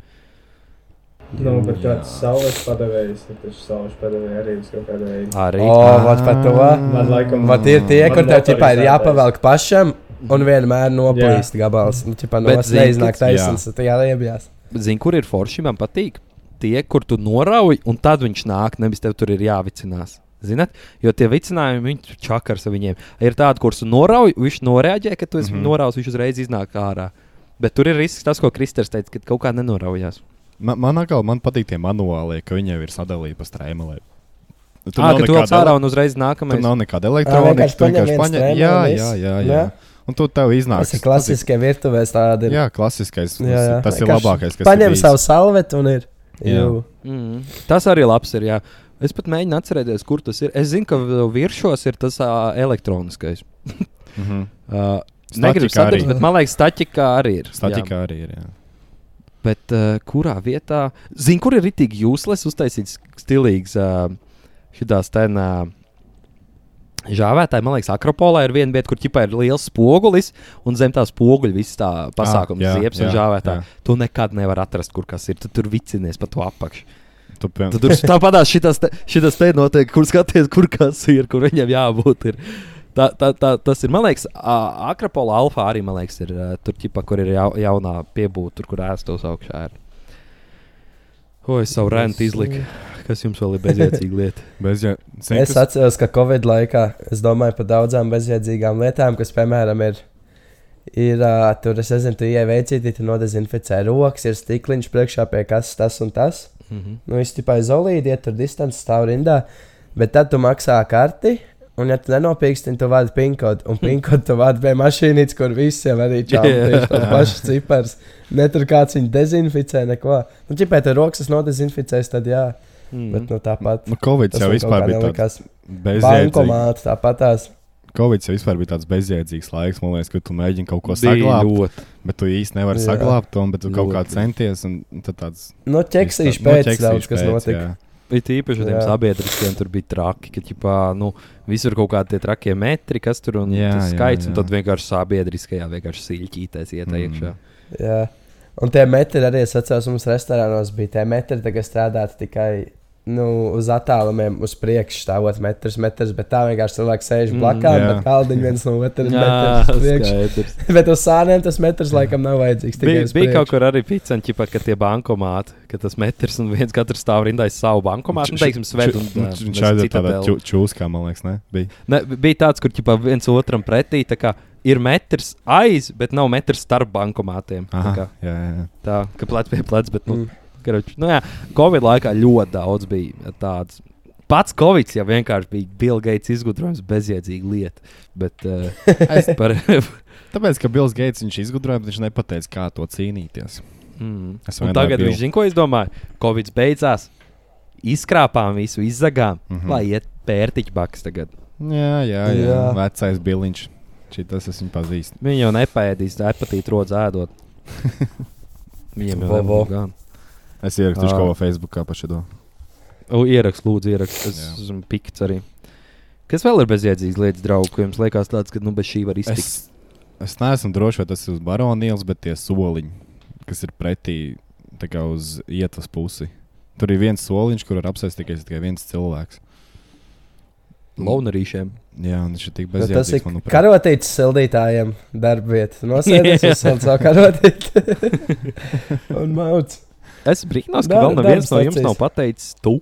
Nu, bet kāds saules padevējs, tad tas saules padevējs arī uz kaut kāda veida. Arī. O, vat par to. Man laikam, Vat ir tie, kur tev ķipā ir jāpavelk pašam. Un vienmēr noplīst gabals. Nu, ķipā, no zini, neiznāk taisnība. Tā jāliebjās. Zini, kur ir forši, man patīk. Tie, kur tu norauj, un tad viņš nāk, nevis tev tur ir jāvicinās. Zināt, jo tie vicinājumi, viņi čakars ar viņiem. Ir tādi, kurus norauj, viņš noreaģē, ka tu esi mm. -hmm. noraujis, viņš uzreiz iznāk ārā. Bet tur ir risks tas, ko Kristers teica, ka kaut kā nenoraujās. Man, man, atkal, man patīk tie manuālie, ka viņi jau ir sadalīti pa strēmelēm. Tur Tā, ka tu nekāda ej ārā ele- un uzreiz Tur nākamais. nav nekāda elektronika. Tu paņem vienkārši paņem. Jā, jā, jā, jā. Jā. Un tu tev iznāk. Tas ir klasiskie virtuvēs tādi. Jā, klasiskais. Jā, jā. Tas ir labākais, kas Paņem savu salvetu un ir. Mm. Tas arī labs ir. Jā. Es pat mēģinu atcerēties, kur tas ir. Es zinu, ka virsmas ir tas uh, elektroniskais. Mm -hmm. Uh, Negribu sadarbs, bet man liekas, statika arī ir. Jā. Statikā arī ir. Jā. Bet uh, kurā vietā? Zinu, kur ir rītīgi jūslis, uztaisīts stilīgs uh, šitās ten. Uh, Žāvētāji, man liekas, Akropolē ir viena vieta, kur ķipā ir liels spogulis, un zem tā spoguļa viss tā pasākums, jā, ziepes un jā, žāvētāji. jā. Tu nekad nevari atrast, kur kas ir. Tu tur vicinies pa to apakšu. Tu, pie... Tad tur [LAUGHS] tāpat šitas, te- šitas te notiek, kur skaties, kur kas ir, kur viņam jābūt. Ir. Tā, tā, tā, tas ir, man liekas, Akropola alfa arī, man liekas, ir tur, ķipa, kur ir jau, jaunā piebūve, tur, kur ēstos augšā. Ir. O, es savu rentu izliku. Kas jums vēl ir bezjēdzīga lieta? [LAUGHS] Bez, ja, zini, Es atceros, ka Covid laikā es domāju par daudzām bezjēdzīgām lietām, kas, piemēram, ir. Ir uh, tur, es nezinu, tu ienāc veicītī, tu nodezinficē rokas, ir stikliņš priekšā pie kas tas un tas. Mm -hmm. Nu, es tikai izolīju, iet tur distanci, stāv rindā. Bet tad tu maksā karti, Un, ja tu nenopīksti, tad tu vadi pinkodu. Un pinkodu tu vadi pie mašīnītes, kur visiem arī tieši tos pašus cipars. Ne tur kāds viņu dezinficē, neko. Nu, ķipē, tu rokas nodezinficēs, tad jā. Mm. Bet, nu, tāpat. Nu, Covid jau vispār bija tāds bezjēdzīgs. bankomāts, tāpatās. Covid vispār bija tāds bezjēdzīgs laiks, man liekas, ka tu mēģini kaut ko saglabāt. ļoti. Bet tu īsti nevari Jā. saglabāt to, bet tu kaut kā Ļoti. centies. Tāds Nu, ķeksīši Nu, pēc ķeksīši daudz, kas notika. jā. It īpaši ar tiem Jā. sabiedriskiem tur bija traki, ka ģipā, nu, visur kaut kādi tie trakie metri, kas tur un Jā, tas jā, skaits, un jā. tad vienkārši sabiedriskajā vienkārši siļķītēs iet Mm. iekšā. Jā. Un tie metri arī, es atceros, mums restorānos bija tie metri, kas strādāja tikai nu, uz attālumiem, uz priekšu stāvot metrs, metrs, bet tā vienkārši cilvēks sēž Mm, blakām, jā. bet kaldiņš viens no otras [LAUGHS] metrs. [LAUGHS] Bet uz sāniem tas metrs laikam nav vajadzīgs. tikai Bija, uz bija kaut kur arī picanķi, ka tie bankomāti, ka tas metrs un viens katrs stāv rindā aiz savu bankomātu. Nu, teiksim, sved un Viņš aizjūt tādā čūskā, man liekas, ne? Bija. Ne, bija tāds, kur ķipa, viens otram pretī tā kā, ir metrs aiz, bet nav metrs starp bankomātiem. Tā, Aha, kā, jā, jā, jā. tā ka plec pie pleca, bet, nu, Mm. Karoč, nu jā, Covid laikā ļoti daudz bija tāds. Pats Covid jau vienkārši bija Bill Gates izgudrojums, bezjēdzīga lieta. Bet uh, [LAUGHS] es par. [LAUGHS] Tāpēc, ka Bills Gates viņš izgudroja, bet viņš nepateica, kā to cīnīties. mm. Tagad biju- viņš zina, ko es domāju. Covid beidzās, izkrāpām visu, izzagām, mm. -hmm. lai iet pērtiķa baks tagad. Jā, jā, jā. Jā. Vecais Billiņš. Šī tas es viņu pazīstu. Viņi jau nepēdīs, apatīti rodz ēdot. [LAUGHS] Viņiem jau ir gan. Es ierakstīšu Ā. kaut ko Facebookā par šo. O, Ierakst, lūdzu, ierakst. Es esmu pikts arī. Kas vēl ir bezjēdzīgs lietas, draugi, ko jums liekas tāds, ka nu, bez šī var iztikt? Es, es neesmu drošs, vai tas ir uz baronīlas, bet tie soliņi, kas ir pretī tā kā uz ietvas pusi. Tur ir viens soliņš, kur var apsēst tikai, tikai viens cilvēks. Launarīšiem. Jā, un viņš ir tik Nu, tas ir bezjēdzīgs. manuprāt. karotītis sildītājiem darba vieta. [LAUGHS] Nosēdies uz savu [LAUGHS] karotīti [LAUGHS] un mauc. Es brīnos, ka vēl neviens darba no jums nav pateicis tu.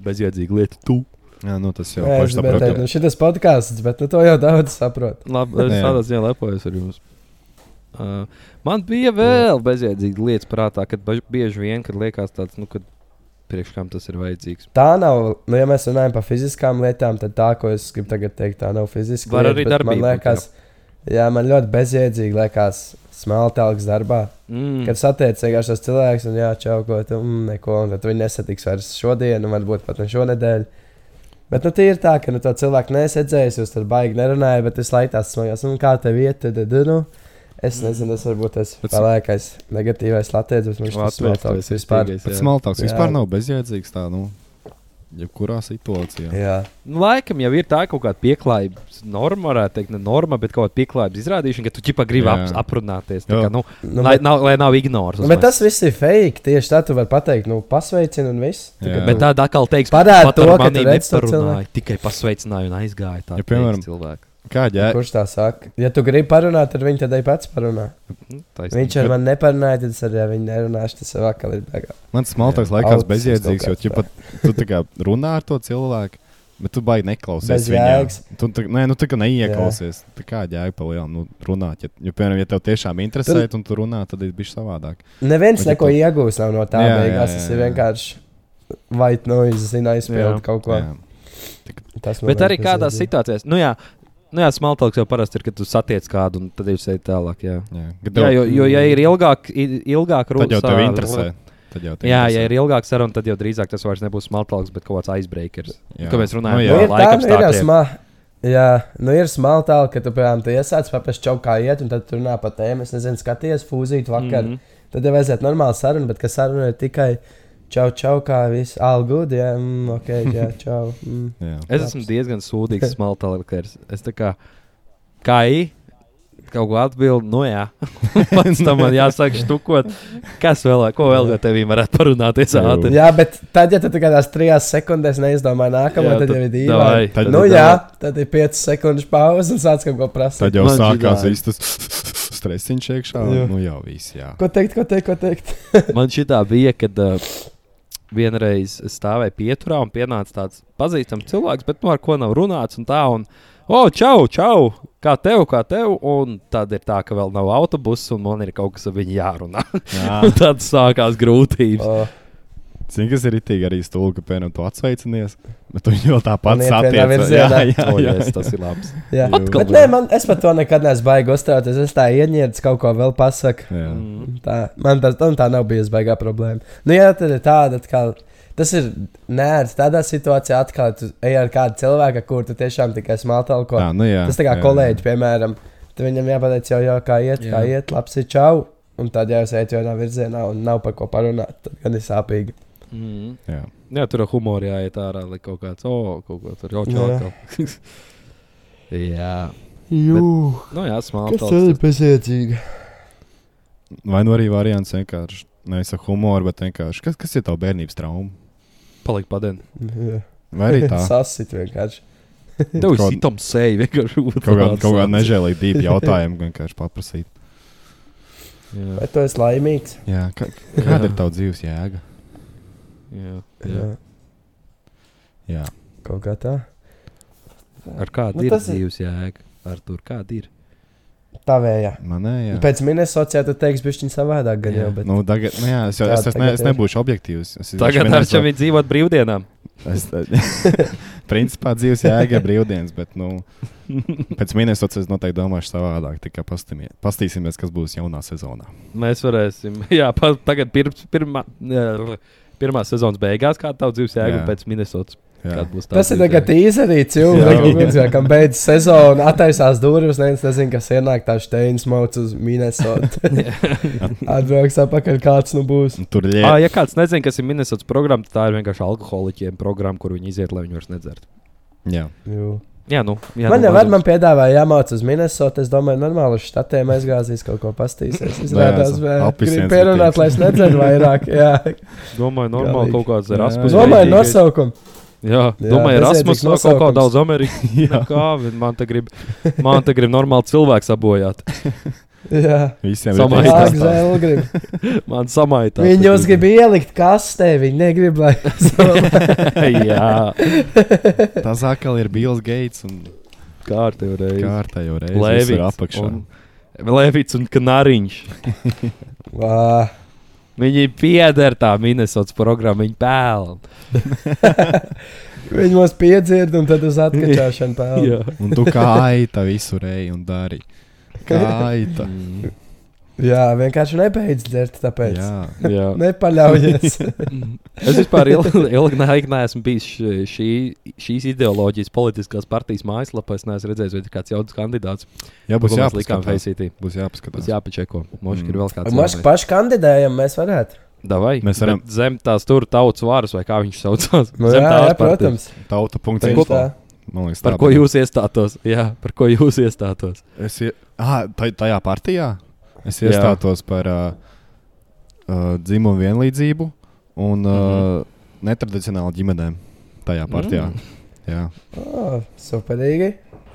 Bezjēdzīga lieta, tu. Jā, nu tas jau Jā, teikt, pašsaprotami. nu šis podkāsts, bet nu, to jau daudz saprot. Labi, es Jā. tādā ziņā lepojos ar jums. Uh, man bija vēl bezjēdzīga lietas prātā, kad bieži vien, kad liekas tāds, nu, kad priekš kam tas ir vajadzīgs. Tā nav, nu, ja mēs runājam par fiziskām lietām, tad tā, ko es gribu tagad teikt, tā nav fiziska. Var lieta, arī darbība Man liekas, jā, man ļoti bezjēdzīgi liekas smaltāks darbā. Mm. Kad satiek vienkārši tos cilvēkus, un jā, čau, ko tu mm, neko, un tad viņi nesatiks vairs šodien, un varbūt pat ne šonadēļ. Bet nu, tie ir tā, ka nu, to cilvēku nesadzējis, jūs tur baigi nerunājat, bet es laikā smagās, un kā tev iet, tad, nu, es nezinu, tas varbūt tas Bet- palēkais negatīvais latviečs, bet viņš tas Latviešu smaltāks tas vispār. Bet jā. smaltāks Jā. vispār nav bezjēdzīgs tā, nu, jebkurā situācijā. Jā. Nu, laikam jau ir tā kaut kāda pieklājības norma, varētu teikt, ne norma, bet kaut kāda pieklājības izrādīšana, ka tu ķipa gribi ap, aprunāties. Kā, nu, Nu, lai, bet, nav, lai nav ignors. nu, bet tas viss ir fake. Tieši tā tu vari pateikt, nu, pasveicini un viss. Tā tu- Bet tāda atkal teiks, Parāda to, ka tu redz to neparunāja, tikai pasveicināja un aizgāja. Tā Ja, piemēram, cilvēks. Kā ģē? Kurš tā saka? Ja tu gribi parunāt, tad viņi tad arī pats parunā. Taisnība. Viņš ar mani neparunāja, tad es arī ar viņu nerunāšu. Tas ir vakar beigās. Man Jā. liekas Autisms bezjēdzīgs, jo kāds, ķipa, tu tā kā runā ar to cilvēku. Bet tu baigi neklausies jēgas. Tu tā, nē, nu, tā kā neieklausies. Tā kā jēga pa lielu nu, runāt. Ja, jo, piemēram, ja tev tiešām interesē, un tu runā, tad ir bijis savādāk. Neviens neko tu- iegūs nav no tā. Jā, jā, beigās jā, tas ir jā. vienkārši white noise, zina, Jā. izpildīt kaut ko. Jā. Tas man Bet arī kādās situācijās, nu jā, nu jā smaltāks jau parasti ir, kad tu satiec kādu un tad jūs ejat tālāk. Jā, Jā. Kad jā jo, jo ja ir ilgāk, ilgāk Tad jau tev interesē. Tad jau tev Jā, interesē. ja ir ilgāk saruna, tad jau drīzāk tas vairs nebūs smaltāks, bet kaut kāds icebreakers. Ko mēs runājam? Nu, Nu, jā. ir tā, nu, ir stākiem. smā. Jā, nu ir smalki, ka tu, piemēram, tu iesāc papēst čau, kā iet, un tad tu runā par tēmu. Es nezinu, skaties, fūzīt vakar. Mm. -hmm. Tad jau aiziet normāli saruna, bet kas saruna ir tikai čau, čau, kā viss, all good, jā, mm, ok, [LAUGHS] jā, čau. Mm. Jā. Es esmu diezgan sūdīgs [LAUGHS] smaltāks. Es tā kā, kā i, kaut ko atbildu, nu jā. [LAUGHS] Pats tam man jāsaka štukot. Kas vēl, ko vēl ar tevi varētu parunāties ātri? Jā, bet tad, ja tu tikai tās trijās sekundēs neizdomā nākamo, Jā, tad tad jau ir davai, Tad- Nu tad- jā, tad ir 5 sekundes pauze un sāc kaut ko prasīt. Tad jau Man sākās šitā- viss tas stresiņš iekšā. Jā. Nu jau viss, jā. Ko teikt, ko teikt, ko teikt? Man šī tā bija, kad uh, vienreiz stāvēju pieturā un pienāca tāds pazīstams cilvēks, bet nu ar ko nav runāts un tā. Un, O, čau, čau! Kā tev, kā tev? Un tad ir tā, ka vēl nav autobusa, un man ir kaut kas ar viņu jārunā. jā. [LAUGHS] Tad sākās grūtības. O, Zini, kas ir itī arī stūlis, ka piemēram tu atsveicinies, bet tu jau tāpat virzienā. Jā, jā, O, jā. yes, tas ir labs. Jā. Atkal Bet nē, man, es par to nekad neesmu baigi uzstāties. Es tā ieņēmu, kaut ko vēl pasaku. Jā. Mm. Tā, man tas man tā nav bijusi baigā problēma. Nu, jā, tad ir tāda, kā, tas ir nērts. Tādā situācijā atkal tu ej ar kādu cilvēku, kur tu tiešām tikai smaltalko. Tā, nu jā. Tas tā kā jā, kolēģi, piemēram, tad viņam jāpateic jau, jau kā iet, jā. kā Jā. iet, labs ir čau. Un tad jau es eju vienā virzienā un nav par ko parunāt. Tad gan ir sāpīgi. Mm. Jā. Jā, tur ar humoru jāiet ārā, lai kaut kāds, oh, kaut ko tur jau Jā. čakā. [LAUGHS] jā. Jū, Nu, jā, kas smalki. tad ir bezjēdzīgi? Vai nu arī variants vienkārši nevis ar humoru, bet vienkārši kas, kas ir tavs bērnības trauma? Palikt. Jā. Vai arī tā? [LAUGHS] Sasit vienkārši. Tev ir sitam seja vienkārši. Kaut kāda kaut kā nežēlīga dīva [LAUGHS] jautājuma vienkārši paprasīt. Jā, Vai tu esi laimīgs? Jā, ka, kāda ir tava dzīves jēga? Jā, Jā. jā. Kaut kā tā. Ar kādu Nu, ir tas ir- dzīves jēga? Ar tur kāda ir? Tavējā. Manējā. Pēc Minnesotas tu teiksi, bišķiņ savādāk gan Jā. jau. Bet... Nu, tagad, nu jā, es, jau, Tā, es, es, ne, es ir. nebūšu objektīvs. Es Tagad ar ir dzīvot brīvdienām. Es, [LAUGHS] principā dzīves jēga ir brīvdienas, bet nu, pēc Minnesotas es noteikti domāšu savādāk. Tikai pastīsimies, kas būs jaunā sezonā. Mēs varēsim. [LAUGHS] Jā, pa, tagad pirms, pirmā, jā, pirmā sezonas beigās, kāda tā dzīves jēga Jā. pēc Minnesotas. Tas ir tagad Jā. jau kam beidzas sezona, attaisās durvis, neviens nezina, kas ienāk tā steins mauc uz Minnesota. [LAUGHS] [LAUGHS] Atbrauks apakaļ, kāds nu būs. Un Tur Ah, ir ja kāds nezina, kas ir Minnesotas programma, tad tā ir vienkārši alkoholiķiem programma, kur viņi iziet, lai viņi vairs nedzertu. jā. Jū. Jā, nu, jā, Man nu, jau var, mazums. man piedāvāja jāmācās uz Minnesota. Es domāju, normāli uz štatiem aizgāzīs kaut ko pastīsies. [LAUGHS] Izrādās, esam vēl apvisienas gribu pierunāt, lai es nedzeru vairāk. Jā, [LAUGHS] Domāju, normāli kaut kāds Jā. Erasmus. domāju, nosaukumu. Jā, Jā, domāju, Erasmus bezjēdzīgs no kaut kā nosaukums. daudz Amerikas. [LAUGHS] Kā man te grib, man te grib normāli cilvēku sabojāt. Jā, Visiem Samā- ir grib. [LAUGHS] Man samaitā. Viņi jūs grib ielikt kastē, viņi negrib, lai. [LAUGHS] Jā, [LAUGHS] Tas atkal ir Bills Gates un kārtīgi reizi. kārtējo reizi. Lēvits apakšā. un, Lēvits un Kanariņš. Viņi pieder tā Minnesotas programma, viņi pelna. Viņi mūs piedzird un tad uz atkačāšanu pelna. Un tu kā aita visur ej un dari. Kā aita. [LAUGHS] Jā, vienkārši nebeidz dzert, tāpēc. Jā. Jā. [LAUGHS] Nepaļaujies. [LAUGHS] Es vispār ilgi, ilgi laiku neesmu bijis šī, šīs ideoloģijas politiskās partijas mājaslapā. Es neesmu redzējis, vai ir kāds jauns kandidāts. Jā, būs jāpaskatās. Facetī. Būs jāpaskatās. Tas jāpačeko. Moški Mm. ir vēl kāds. Mēs paši kandidējam, mēs varētu. Davai, Mēs varam- Zem tās tur tautas varas, vai kā viņš saucās. Nu, Zem jā, jā, protams. Tauta. punkts Liekas, Par ko bija. jūs iestātos? Jā, par ko jūs iestātos? Es ie... ah, taj- tajā partijā es Jā. iestātos par uh, uh, dzimumu vienlīdzību un uh, Mhm. netradicionālu ģimenēm. Tajā partijā. Mm. Jā. Oh, superīgi.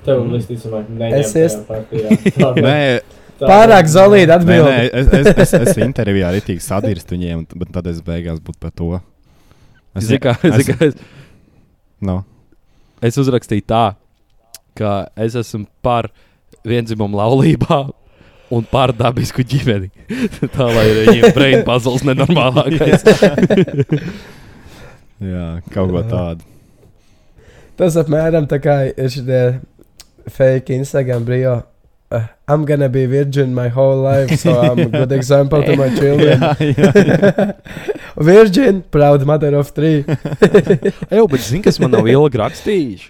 Tev visticamāk, Es neņem ies- tajā partijā. [LAUGHS] Nē, Tā- Pārāk zolīti nē, atbild. nē, es, es, es, es intervijā arī tīk sadirst viņiem, bet tad es beigās būtu par to. Es, Zini, kā- [LAUGHS] es, zini, kā es, no. Es uzrakstīju tā, ka es esmu par vienzimumu laulībā. Un par dabisku ģimeni. [LAUGHS] tā lai viņiem [LAUGHS] brain puzzles nenormālākais. [LAUGHS] Jā, kaut ko tādu. Tas apmēram tā kā ir šie fake Instagram brīvā. Uh, I'm gonna be virgin my whole life, so I'm a good example to my children. jā, jā. Virgin, proud mother of three. [LAUGHS] Jā, bet zini, kas man nav ilgi rakstījuši?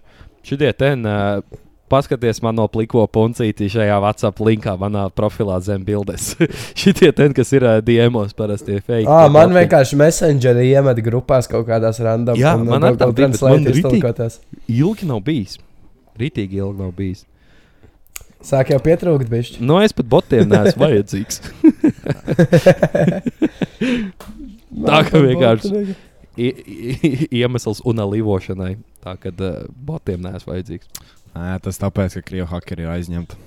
Šitie ten. Uh, Paskaties man no pliko puncīti šajā WhatsApp linkā, manā profilā zem bildes. [LAUGHS] Šitie ten, kas ir uh, DMos, parasti ir fake. Ah, man boti. vienkārši messengeri iemet grupās kaut kādās random. Jā, un man arī kaut tā kā bija, bet man translate ritīgi- iztulkoties. ilgi nav bijis. Rītīgi ilgi nav bijis. Sāk jau pietrūkt bišķi. Nu, es pat botiem neesmu vajadzīgs. [LAUGHS] Tā kā vienkārši iemesls unalīvošanai. Tā kā uh, botiem neesmu vajadzīgs. Nē, tas tāpēc, ka krievu hakeri ir aizņemti.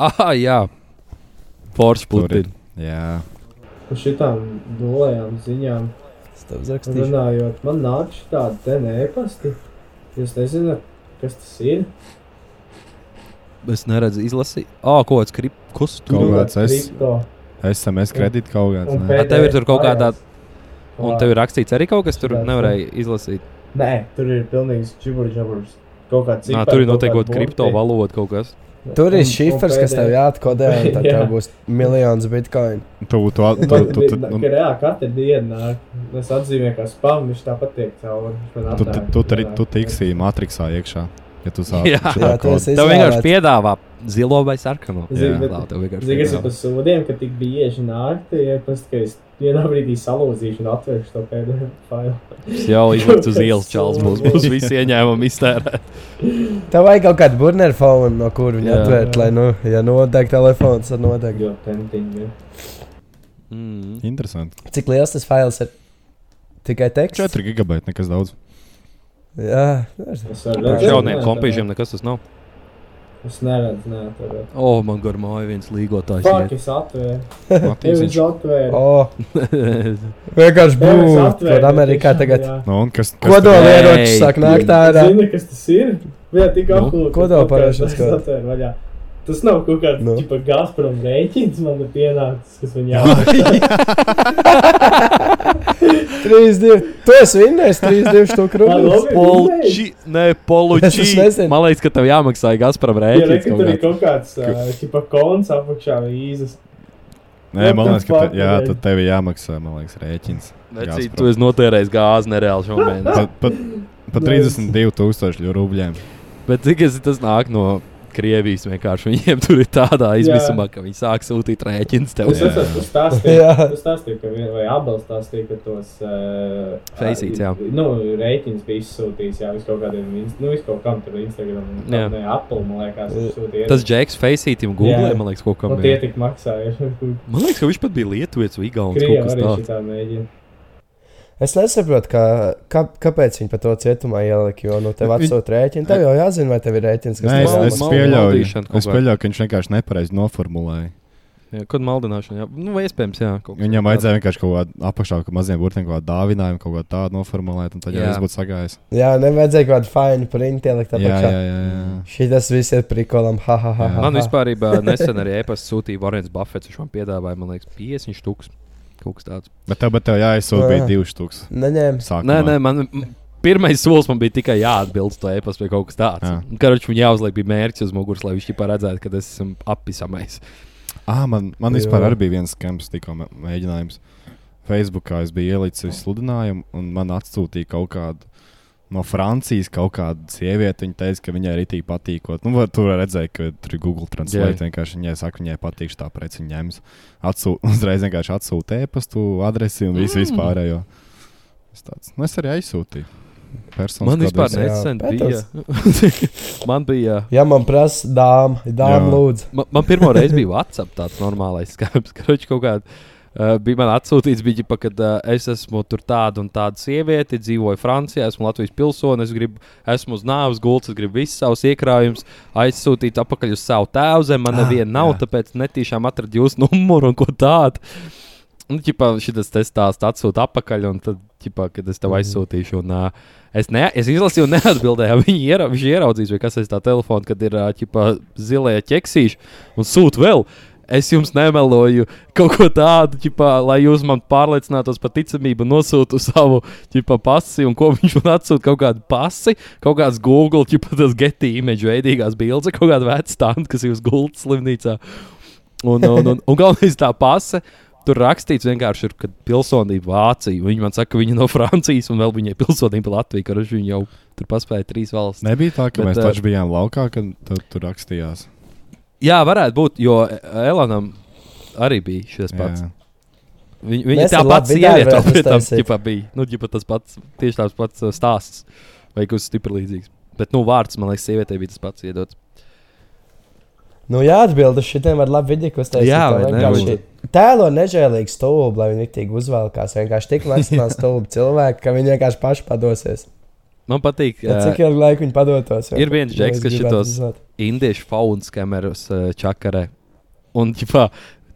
Ah, jā. Ir. putekļi. Jā, Par šitām nulējām ziņām runājot, man nāk tādi te nēpasti. Jūs nezināt, kas tas ir? Es neredzu, izlasīju. Ah, ko tas krip, kas tur Kaut kāds es-. SMS kredīti kaut kāds. Un ir? Tev ir tur kaut kādā. Un tev ir rakstīts arī kaut kas, tur nevarēja izlasīt. Nē, tur ir pilnīgs čiburi čaburs. Kaut kāds Nā, tur ir noteikti kaut kāda kriptovaloda kaut kas. Tur ir šifrs, kas tev jāatkodē, un tad [LAUGHS] Jā. tev būs miljons bitkoinu. Tu, tu, tu, tu, [LAUGHS] Man, tu, tu, man, tu, ka reāli katru dienu. Es atzīmēju, ka spam viņš tāpat tiek cauri. Tu, tu, tu, tu, jā. tu tiksi matrixā iekšā. Ja tu sāc Jā. Jā, tu esi Tev vienkārši piedāvā zilo vai sarkano. Zini, kas ir par sūdiem, ka tik bieži nāk, tie ir tas, ka es vienā brīdī salūzīšu un atvēršu to pēdējo failu. Jau izlikts uz [LAUGHS] ielas čels, būs, būs visi ieņēmumi iztērēt. Tev vajag kaut kādu burneru fonu, no kur viņi Jā. atvērt, lai, nu, ja nodeg telefons, tad nodeg. Jo tentiņi. ir. Mm. Interesanti. Cik liels tas fails ir? Tikai teksts? 4 gigabaiti, nekas daudz. Jā, Tā varu kā redzēt, Jauniem kompīžiem nekas tas nav. Es neredzu, nē, tur ir. O, oh, man gar māju viens līgotājs. Fuck, es atvēru. Matīs, viņš- atvēru. o, [LAUGHS] vienkārši būtu. Tur Amerikā tagad. Nu, un kas, kas kodolieroči Ei. sāk nākt ārā. Zini, kas tas ir? Jā, tik Nu, apgūta. kodolparošanas kods. Tas nav kaut kāds Nu. nu. Gazprom rēķins, man ir pienācis, kas man jā. 3, 2, tu esi vinnējis 3, 2 stūku Man rubļus. labi. Polči, nē, poluči. Man liekas, ka tev jāmaksā Gazprom Jā, rēķins. kaut tur ir kaut kāds, uh, tipa kons apakšā vīzas. Nē, man liekas, ka te, jā, tad tev ir jāmaksā, liekas, rēķins. Gazprom. tu esi notērējis gāzi nereāli šomēnes. Pat, pat, pat 32,000 rubļiem. Bet cik tas nāk no Krievijas vienkārši viņiem tur ir tādā izmisumā, ka viņi sāk sūtīt rēķinus tev. Es esmu stāstījis, ka vien, vai abels stāstīja, ka tos uh, Faceit, jā. Nu, rēķins bija izsūtījis, jā, vis kaut kādiem, nu, vis kaut kam tur Instagram, Jā. ne, Apple, man liekas, sūtīja. Tas Džeks Faceītim Google, man liekas, kaut kam Un tie bija. tik maksāja. Man liekas, ka viņš pat bija Lietuvietis vai Igaunis kaut kas tāds. Es nesaprotu, kā, kā, kāpēc viņi par to cietumā ielika. Jo, nu, tev atsūta rēķinu. Tev jau jāzina, vai tev ir rēķins, kas Nē, es, es pieļauju, kaut es kāda. pieļauju, ka viņš vienkārši nepareizi noformulēja. Jā, Kad maldināšana, jā. Nu, vai iespējams, jā. kaut Viņam vajadzēja vienkārši kaut kādā apakšā, ka maziem burtiem kaut kādu dāvinājumu, kaut ko tādu noformulēt, un tad jau Jā. es būtu sagājis. Jā, nevajadzēja kaut kādu finu printu ielikt Jā, apakšā. jā, jā. jā. Šī tas viss ir prikolam. Ha, ha, ha, ha, Man vispār nesen arī e-pasta sūtīja Varens Buffets. Viņš man piedāvāja, man liekas, 50 štukus. Kaut kas tāds. Bet tev, bet tev jāizsūta bija Jā. divi stūks. Neņēma. Nē, nē, man pirmais solis man bija tikai jāatbild uz to e-pastu vai kaut kas tāds. Jā. Karoči viņam jāuzliek bija mērķis uz muguras, lai viņš jau redzētu, ka es esmu apisamais. Ah, man, man vispār arī bija viens skams, tikko mē- mēģinājums. Facebookā es biju ielicis sludinājumu, un man atsūtīja kaut kādu no Francijas kaut kāda sieviete. Viņa teica, ka viņai arī tīk patīkot. Nu, var, tur redzēt, ka tur ir Google Translate. Jā. Vienkārši viņai saka, viņai patīk tā preci, viņa ņems. Atsūt, [LAUGHS] uzreiz vienkārši atsūta e-pastu adresi un visu Mm. vispārējo. Es, tāds, nu, es arī aizsūtīju. Personas Man vispār Jā, nesen bija. [LAUGHS] man bija. Ja man prasa dāma, dāma Jā. lūdzu. Man, man pirmo reizi bija WhatsApp tāds normālais [LAUGHS] skats. Karoči kaut kādā. Uh, bija man atsūtīts, bija, ģipa, kad uh, es esmu tur tāda un tāda sieviete, dzīvoju Francijā, esmu Latvijas pilsone, es gribu, esmu uz nāves gultas, es gribu visus savus iekrājumus aizsūtīt atpakaļ uz savu tēvu zemi. Man Ah, neviena nav, jā. tāpēc netīšām atradu jūsu numuru un ko tādu. Un, ģipā, šis te stāsts atsūta atpakaļ, un tad, ģipā, kad es tev aizsūtīšu, un uh, es, ne, es izlasīju, neatbildēju. [LAUGHS] Viņi iera, ieraudzīs, kas ir tā telefona, kad ir uh, ģipā, zilie ķeksīši, un sūta vēl. Es jums nemeloju kaut ko tādu, ģipā, lai jūs man pārliecinātos par ticamību, nosūtu savu ģipā, pasi, un ko viņš man atsūta. Kaut kādu pasi, kaut kāds Google, ģipā, tas getī image veidīgās bildes, kaut kāda veca stāsta, kas ir uz gultas slimnīcā. Un, un, un, un galvenais tā pasa. Tur rakstīts vienkārši, ir, ka pilsonība Vācija. Viņi man saka, ka viņi no Francijas un vēl viņai pilsonība Latvija. Ka viņi jau tur paspēja trīs valstis. Nebija tā, ka Bet, mēs ā, taču bijām laukā, kad tu, tur rakstījās. Jā, varētu būt, jo Elanam arī bija šis pats. Jā. Viņa, viņa tā pati sieviete pie tam ģipā bija. Nu, ģipā tas pats, tieši tāds pats uh, stāsts. Vai kas stipri līdzīgs. Bet, nu, vārds, man liekas, sievietei bija tas pats iedots. Nu, jā, atbild uz šitiem ar labu vidi, ko es teicu. Jā, vienkārši Tēlo nežēlīgu stulbu, lai viņi tik uzvelkās. Vienkārši tik maksimāli [LAUGHS] stulbi cilvēki, ka viņi vienkārši paši padosies. Man patīk, Ja cik ilgu laiku viņi padotos? jo? ir viens džeks, kas šitos indiešu faunas kameras čakarē. Un, ģipā,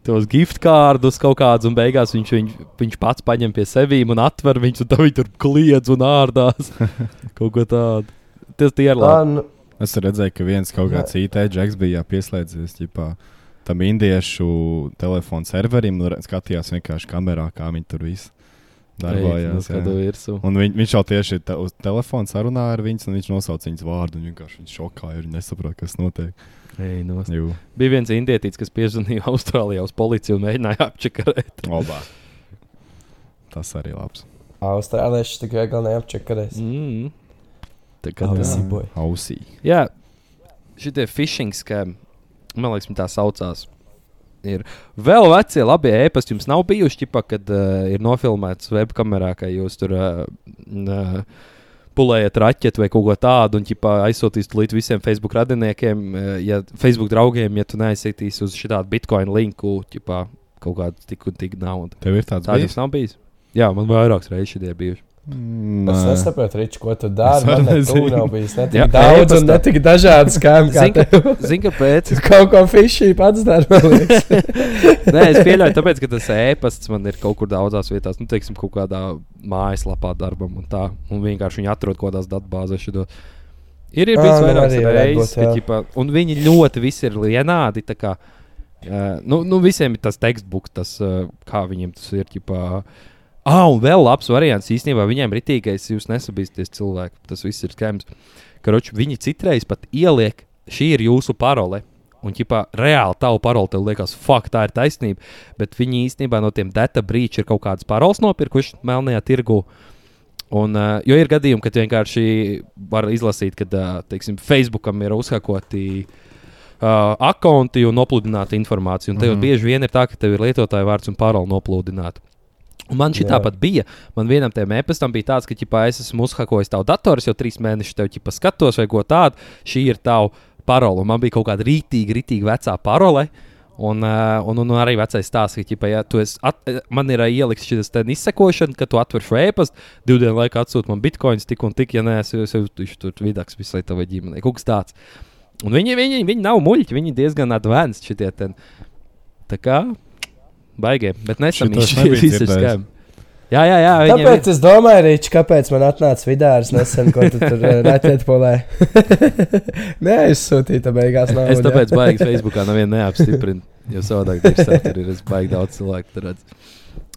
tos gift kārdus kaut kādus, un beigās viņš, viņ, viņš pats paņem pie sevis un atver viņus, un viņi tur kliedz un ārdās. [LAUGHS] kaut ko tādu. Tas tie ir labi. nu, Es redzēju, ka viens kaut kāds IT džeks bija pieslēdzies ģipā, tam indiešu telefonu serverim un re- skatījās vienkārši kamerā, kā viņi tur viss darbojās. Un viņ, viņš jau tieši te, uz telefona sarunāja ar viņu, un viņš nosauca viņas vārdu. un Vienkārši viņš šokā, jo viņš nesaprot, kas notiek. Nost. Jū, Bija viens indietis, kas piezvanīja [LAUGHS] Austrālijā uz policiju un mēģināja apčakarēt. obā. Tas arī labs. Austrālieši tik viegli neapčakarēs. Mm. Tā kā tas ir boj. Ausī. Jā, šitie phishing skēmi, man liekas, tā saucās. Ir vēl veci, labi e-pasti. Jums nav bijuši, ķipa, kad uh, ir nofilmēts webkamerā, ka jūs tur uh, uh, pulējat raķeti vai kaut ko tādu, un ķipa, aizsūtīs to līdz visiem Facebook radiniekiem, uh, ja Facebook draugiem, ja tu neaizsūtīsi uz šādu bitkoinu linku, ķipa, kaut kādu tik un tik naudu. Tev ir tāds Tā bijis? nav bijis? Jā, man vairākas reizes šie bijuši. Mm, Es nē. nesaprotu, Ričs, ko tu dari. Man ne tu nav bijis ne Jā, tik daudz un e-pastā. ne tik dažādi skāmi kā Zini, tev. [LAUGHS] Zini, kāpēc? Kaut ko fišī pats dari, liekas. [LAUGHS] Nē, es pieļauju, tāpēc, ka tas e-pasts man ir kaut kur daudzās vietās, nu, teiksim, kaut kādā mājaslapā darbam un tā. Un vienkārši viņi atrod kaut kādās datubāzēs. Šito. Ir, ir bijis nu, vairākas reizes, ka, jā. ķipa, un viņi ļoti visi ir vienādi. tā Kā, uh, nu, nu, visiem ir tas tekstbuks, tas, uh, kā viņiem tas ir. Ķipa, Ah, un vēl labs variants īstenībā viņiem ir rītīgais, jūs nesabīsties cilvēku. Tas viss ir skams. Karoči, viņi citreiz pat ieliek, šī ir jūsu parole. Un, ja reāli tavu paroli tev liekas, fuck, tā ir taisnība. Bet viņi īstenībā no tiem data brīčiem ir kaut kādas paroles nopirkuši melnajā tirgu. Un, uh, jo ir gadījumi, kad vienkārši var izlasīt, ka uh, teiksim, Facebookam ir uzhakoti uh, konti un nopludināta informācija. Un tev mm. -hmm. bieži vien ir tā, ka tev ir lietotāja vārds un parole nopludināta. Un man šī tāpat bija. Man vienam tam e-pastam bija tāds, ka, ja es esmu uzhakojis tavu datoru, jau trīs mēnešus tev ķipa, skatos, vai ko tādu, šī ir tava parole. Un man bija kaut kāda rītīga, rītīga vecā parole. Un, uh, un, un arī vecais stāsts, ka, ķipa, ja tu esi at, man ir uh, ielikts šis izsekošana, ka tu atver šo e-pastu, divu dienu laikā atsūti man bitkoins tik un tik, ja nē, es jau tur vidaks visai tavai ģimenei. Kaut kas tāds. Un viņi, viņi, viņi nav muļķi, viņi diezgan advanced šitie. Ten. Tā kā baigie, bet ir dzirdējis. skēmi. Jā, jā, jā. Tāpēc es domāju, Ričs, kāpēc man atnāca vidārs nesen, ko tu tur rēķētpolē. [LAUGHS] Nē, es sūtīju, tā beigās nav. es tāpēc baigi Facebookā nevienu neapstiprinu. Jo savādāk tur ir es baigi daudz cilvēku. tur redzu.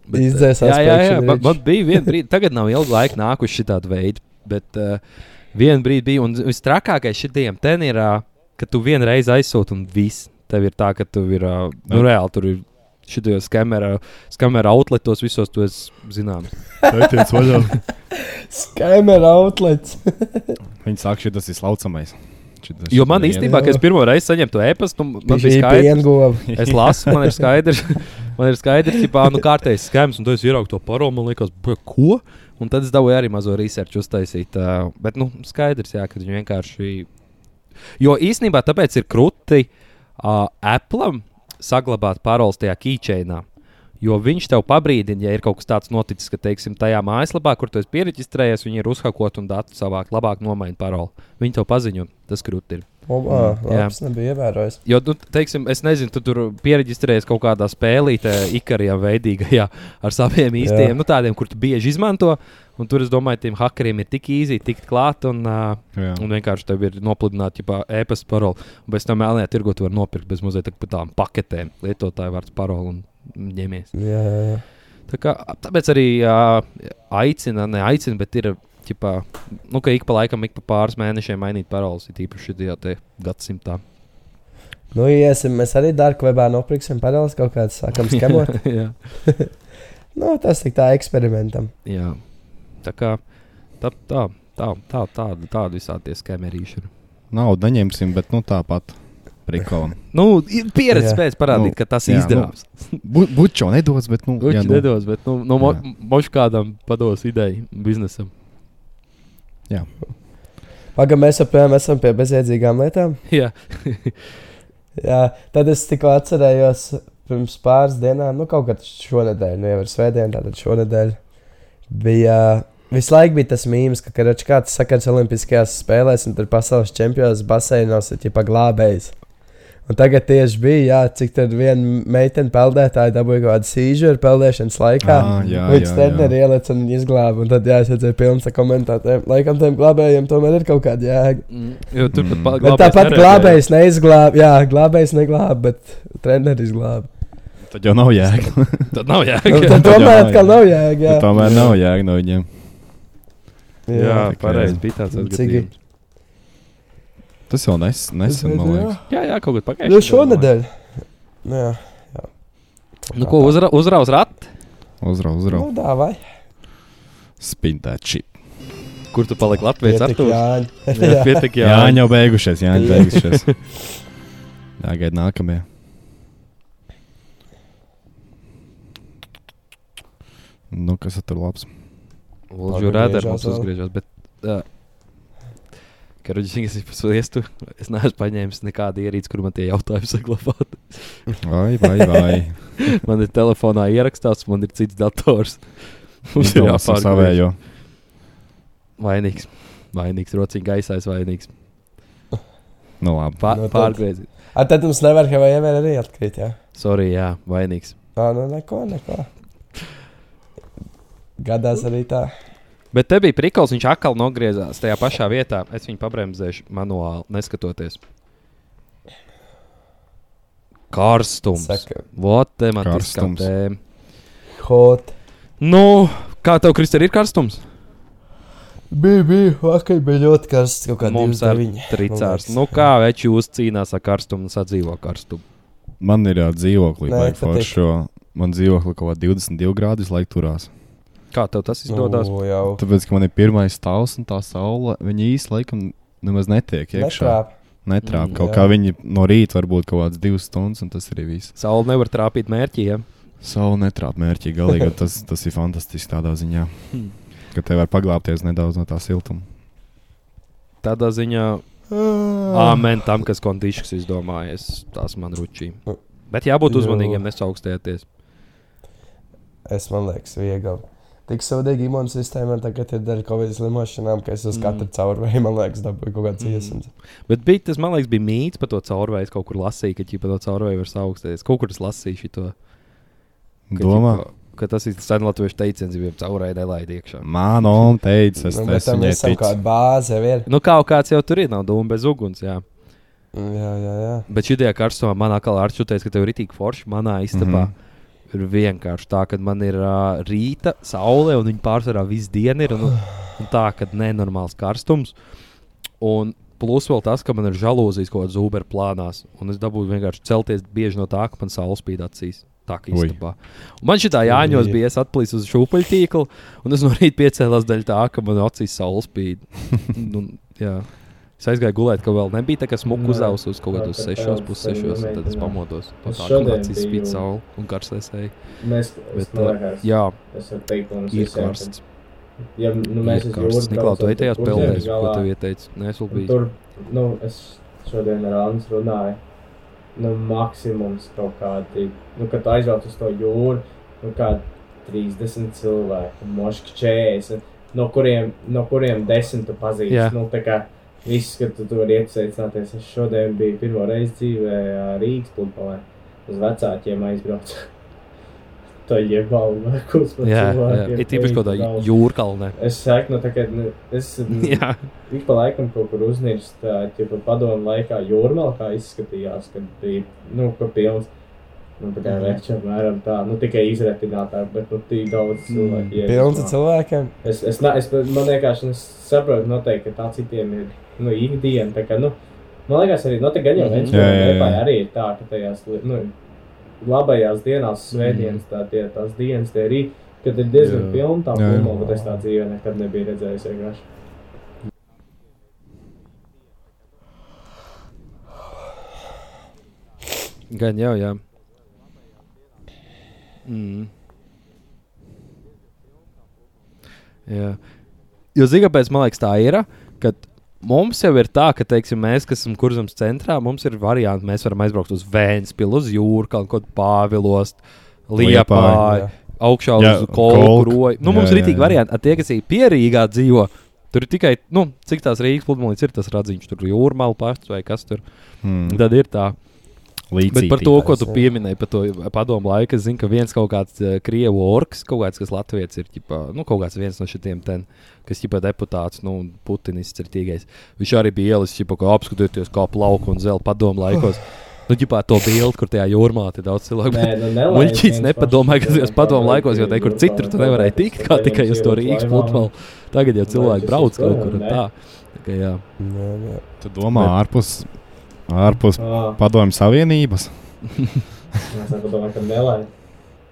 Bet, eh, Izdzēsās Jā, jā, jā. Man, man bija viena brīdi, tagad nav ilgi laika nākuši šādi veidi. Bet uh, vienu brīdi bija, un visstrakākais šitiem ten ir, uh, ka tu vienreiz aizsūti un viss. Tev ir tā, ka tu ir uh, nu, reāli tur ir šitajos kamerā outletos visos, tu esi zināms. Pētījums vaļā. Skaimera outlets. [LAUGHS] Viņi saka, ka tas ir slaucamais. Šitas- Jo man īstenībā, kad es pirmo reizi saņēmu to e-pastu, man bija skaidrs. Es lasu, man ir skaidrs, [LAUGHS] man ir skaidrs, ka nu, kārtējs skēms, un tu esi ieraudzījis to parolu. Man liekas, "Bļa, ko? Un tad es dabūju arī mazo research uztaisīt. Uh, bet, nu, skaidrs, jā, ka viņi vienkārši. Jo īsnībā tāpēc ir krūti uh, Apple saglabāt paroles tajā keychainā. Jo viņš tev pabrīdina, ja ir kaut kas tāds noticis, ka, teiksim, tajā mājaslapā, kur tu esi pierakstējies, viņi ir uzhakot un datu savākt, labāk nomainīt paroli. Viņi tev paziņo, tas krūti ir. O, ā, Jā. labs, nebija ievērojis. Jo, nu, teiksim, es nezinu, tu tur pierakstējies kaut kādā spēlītē, ikarijā, veidīgajā, ar saviem īstiem, Jā. nu, tādiem, kur tu bieži izmanto. Un tur es domāju, tiem hackeriem ir tik īsi tikt klāt, un, uh, Jā. un vienkārši tev ir nopludināta e-pasta parole. Un bez tam mēlnē tirgot var nopirkt bez mazliet tā- pa tādām paketēm, lietotāju vārds parole un ņemies. Jā, jā, jā. Tā kā, tāpēc arī uh, aicina, ne aicina, bet ir. Ķipā, nu, ka ik pa laikam, ik pa pāris mēnešiem mainīt paroles, ir īpaši šajā gadsimtā. Nu, iesim, mēs arī darbā nopirksim paroles kaut kādas, sākam skemot. [LAUGHS] Jā. [LAUGHS] nu, tas tik tā eksperimentam. Jā, tā kā tā, tā, tā, tā, tāda, tāda visādi tie skamerīšana. Naudu neņemsim, bet nu tāpat. Prikolam. [LAUGHS] Nu, ir pieredze Jā. spējas parādīt, Nu, ka tas jā, izdevās. [LAUGHS] Bučo nedos, bet nu. Viņš jā, nu, nedos, bet nu, nu, mo, Jā. moš kādam pados ideju biznesam. Pagaidām, mēs joprojām esam pie bezjēdzīgām lietām. [LAUGHS] Jā, Jā, tad es tikko atcerējos pirms pāris dienām, nu, kaut kad šonadēļ, nu, jau ir svētdiena, tātad šonadēļ bija. Visu laiku bija tas mīmīms, ka karoči, kāds sakars Olimpiskajās spēlēs, un tur pasaules čempions baseinos ir ģipa glābējs. Un tagad tieši bija, jā, cik tad viena meitene peldētāja dabūja kaut kādu sīžuru peldēšanas laikā. Ā, jā, jā, treneri jā. ieliec un izglāba. Un tad, jā, es redzēju, pilns ar komentētājiem. Laikam tiem glābējiem tomēr ir kaut kāda jēga. Mm, jo tur Mm. pat Bet tāpat glābējs neizglāba, jā, glābējs neglāba, bet treneris glāba. Tad jau nav jēga. Tad nav [LAUGHS] jēga. Tad tomēr jau atkal nav jēga. Tomēr nav jēga no viņiem. Jā, tikai- pareizi bija tāds gadījums. Tas jau nes, nesen, man liekas. Jā, jā, kaut kad pagājušajā. Nu, šonadēļ. Nu, jā. Nu, ko uzra, uzrauz rati? Uzrau, uzrau. Nu, dāvai. Spin that shit. Kur tu paliki Latvijas Pietik ar Jāņi. Jā, pietik, [LAUGHS] jā. Jā, jau beigušies. Jā, Jā. beigušies. Jāgaida nākamie. Nu, kas tur labs? Lūdzu, griežās mums uzgriežas. Bet, uh, Karuģis, [LAUGHS] es sviestu, es neesmu paņēmis nekādu ierīci, kur man tie jautājumi saglabāt. [LAUGHS] Vai, vai, vai. [LAUGHS] man ir telefonā ierakstīts, man ir cits dators. Mums ir jāpārgriež. savējo. Vainīgs. Vainīgs, rociņš gaisā, vainīgs. Nu, labi. Pār, Nu, tad- pārgriezt. A, tad mums nevar, ka vai ievēr arī atkrīt, jā? Sorry, jā, vainīgs. Ā, nu, neko, neko. Gadās arī tā. Bet te bija prikals, viņš atkal nogriezās tajā pašā vietā. Es viņu pabremzēšu manuāli, neskatoties. Karstums. Vot, tematiskā Karstums. tēma. hot. Nu, kā tev, Kristē, ir karstums? Bija, bija, vakar bija ļoti karsts. Kaut kā Mums ar 29, tricārs. Nu, kā veči jūs cīnās ar karstumu un sadzīvo karstumu? Man ir jā, dzīvoklī, vai patīk. foršo. Man dzīvokli kaut kā 22 grādi visu laiku turās. Kā tev tas izdodas? Nu, jau. Tāpēc, ka man ir pirmais stāvs un tā saule, viņa īsti laikam nemaz netiek iekšā. Netrāp. Netrāp. Mm, Kaut jā. kā viņi no rīta varbūt kaut kādas divas stundas, un tas arī viss. Saula nevar trāpīt mērķī. Ja? Saule netrāp mērķī galīgi, tas, tas ir fantastiski tādā ziņā. Hmm. Ka te var paglāpties nedaudz no tā siltuma. Tādā ziņā, Ah. amen tam, kas kondišķis izdomājies. Tas man ručī. Nu, Bet jābūt uzmanīgiem, nesaukstēties. Es man liekas, viegli. Tik sūdīgi imūnsistēma tagad ir dēļ Covid slimošanām, ka es uz Mm. katru caurvēju, man liekas, dabūju kaut kāds Mm. iesums. Bet bija, tas, man liekas, bija mīts par to caurvēju. Es kaut kur lasīju, ka ķipa no caurvēja var sauksties. Kaut kur es lasīju šo. Domā, Ka tas ir sen latviešu teiciens, ja caurvēja nelaid iekšā. man on teica, es Nu, bet esmu tam ticis. kāda bāze jau ir. Nu, kaut kāds jau tur ir, nav dūma bez uguns. Jā. Jā, jā, jā. Bet šajā karstumā man atkal ar čūties, ka tev ir rītīgi forši manā istabā. Mhm. Ir vienkārši tā, ka man ir uh, rīta saule un viņa pārsvarā visu dienu ir. Un, un [SIGHS] tā, ka nenormāls karstums. Un plus vēl tas, ka man ir žalūzijas kaut kādas Uber plānās. Un es dabūju vienkārši celties bieži no tā, ka man saule spīd acīs. Tā kā. Un man šī tā jāņos bija, es atplīsu uz šūpuļu tīklu, un es no rīta piecēlos daļai tā, ka man acīs saule spīd. [LAUGHS] un, jā. Es aizgāju gulēt, ka vēl nebija tā, ka smuku Nē. uzaugs uz kaut kādos Tā kā 6, tāds pussešos, un tad es pamodos. Tā, šodien acīs spīd saule un. Mēs, Bet, liekas, Jā, ir karsts. Ja nu, mēs Ir karsts. Niklā, tu ej tajās peldēs, ko tev ieteica? Nē, es vēl biju. Tur, nu, es šodien ar Annu runāju. Nu, maksimums kaut kādi, nu, kad aizbrauc uz to jūru, nu, kādi 30 cilvēki, moški 40, no kuriem, no kuriem 10 tu pazīsti. Jā. Nu, tā kā viss, kad tu tur iesaicināties, es šodien biju pirmo reizi dzīvē Rīgas pludmalē, uz vecākiem aizbraucu. Tā ir balva, kurš man jā. ir tīpaši kaut kādā jūrkalnē. Es saku, nu, tā kā nu, es [LAUGHS] Jā, ik pa laikam kaut kur uznīrstu, tā ja pa padomu laikā jūrmālā kā izskatījās, kad bija, nu, ka pilns. Nu, tā kā Mhm. vērts apmēram tā, nu, tikai izretinātāk, bet, nu, tī daudz cilvēku. ieiet. Pilns ar cilvēkiem. Es, es, es, man liekas, es saprotu noteikti, ka tā citiem ir, nu, ikdiena, tā kā, nu, man liekas arī, nu, gan jau Mhm. viens no arī ir tā, ka tajās, nu, labajās dienās, svētdienas, tā tie, tās dienas, tie rīt, kad ir diezgan Jā. pilna tā plūma, bet es tā dzīvē nekad nebiju redzējis vienkārši. gan jau, jā. Mm. Jā. Jo, zini, kāpēc man liekas, tā ir? Kad mums jau ir tā, ka, teiksim, mēs, kas esam kurzems centrā, mums ir varianti. Mēs varam aizbraukt uz Vēnspilu, uz jūru, kaut pāvilos, liepāju, augšā Jā, uz kolku, kolku. roju. Nu, Jā, mums ir rītīgi varianti. Tie, kas ir pierīgā dzīvo, tur ir tikai, nu, cik tās Rīgas pludmales ir tas radziņš, tur jūrmāla pasts vai kas tur. Hmm. Tad ir tā. Bet par to, ko tu pieminēji, par to padomu laiku, es zinu, ka viens kaut kāds uh, krievu orks, kaut kāds, kas Latvijas ir, ģipā, nu, kaut kāds viens no šiem ten, kas ir deputāts, nu, Putinists ir tīgais. Viņš arī bija ielis, ģipā, kā apskatoties, kā plauka un zelta padomu laikos. Nu, ģipā to bildi, kur tajā jūrmā ir daudz cilvēku. Nē, nu, viens nepadomāja, ka pašs tajos padomu laikos jau nekur jūrmā citur tu nevarēji tikt, kā tikai uz to Rīgas pludmali. Tagad jau cilvēki brauc kaut to, kur un tā. Tā kā jā. Tu domā, ārpus, ārpus Ah, padomju savienības? es domāju, ka nelaiž.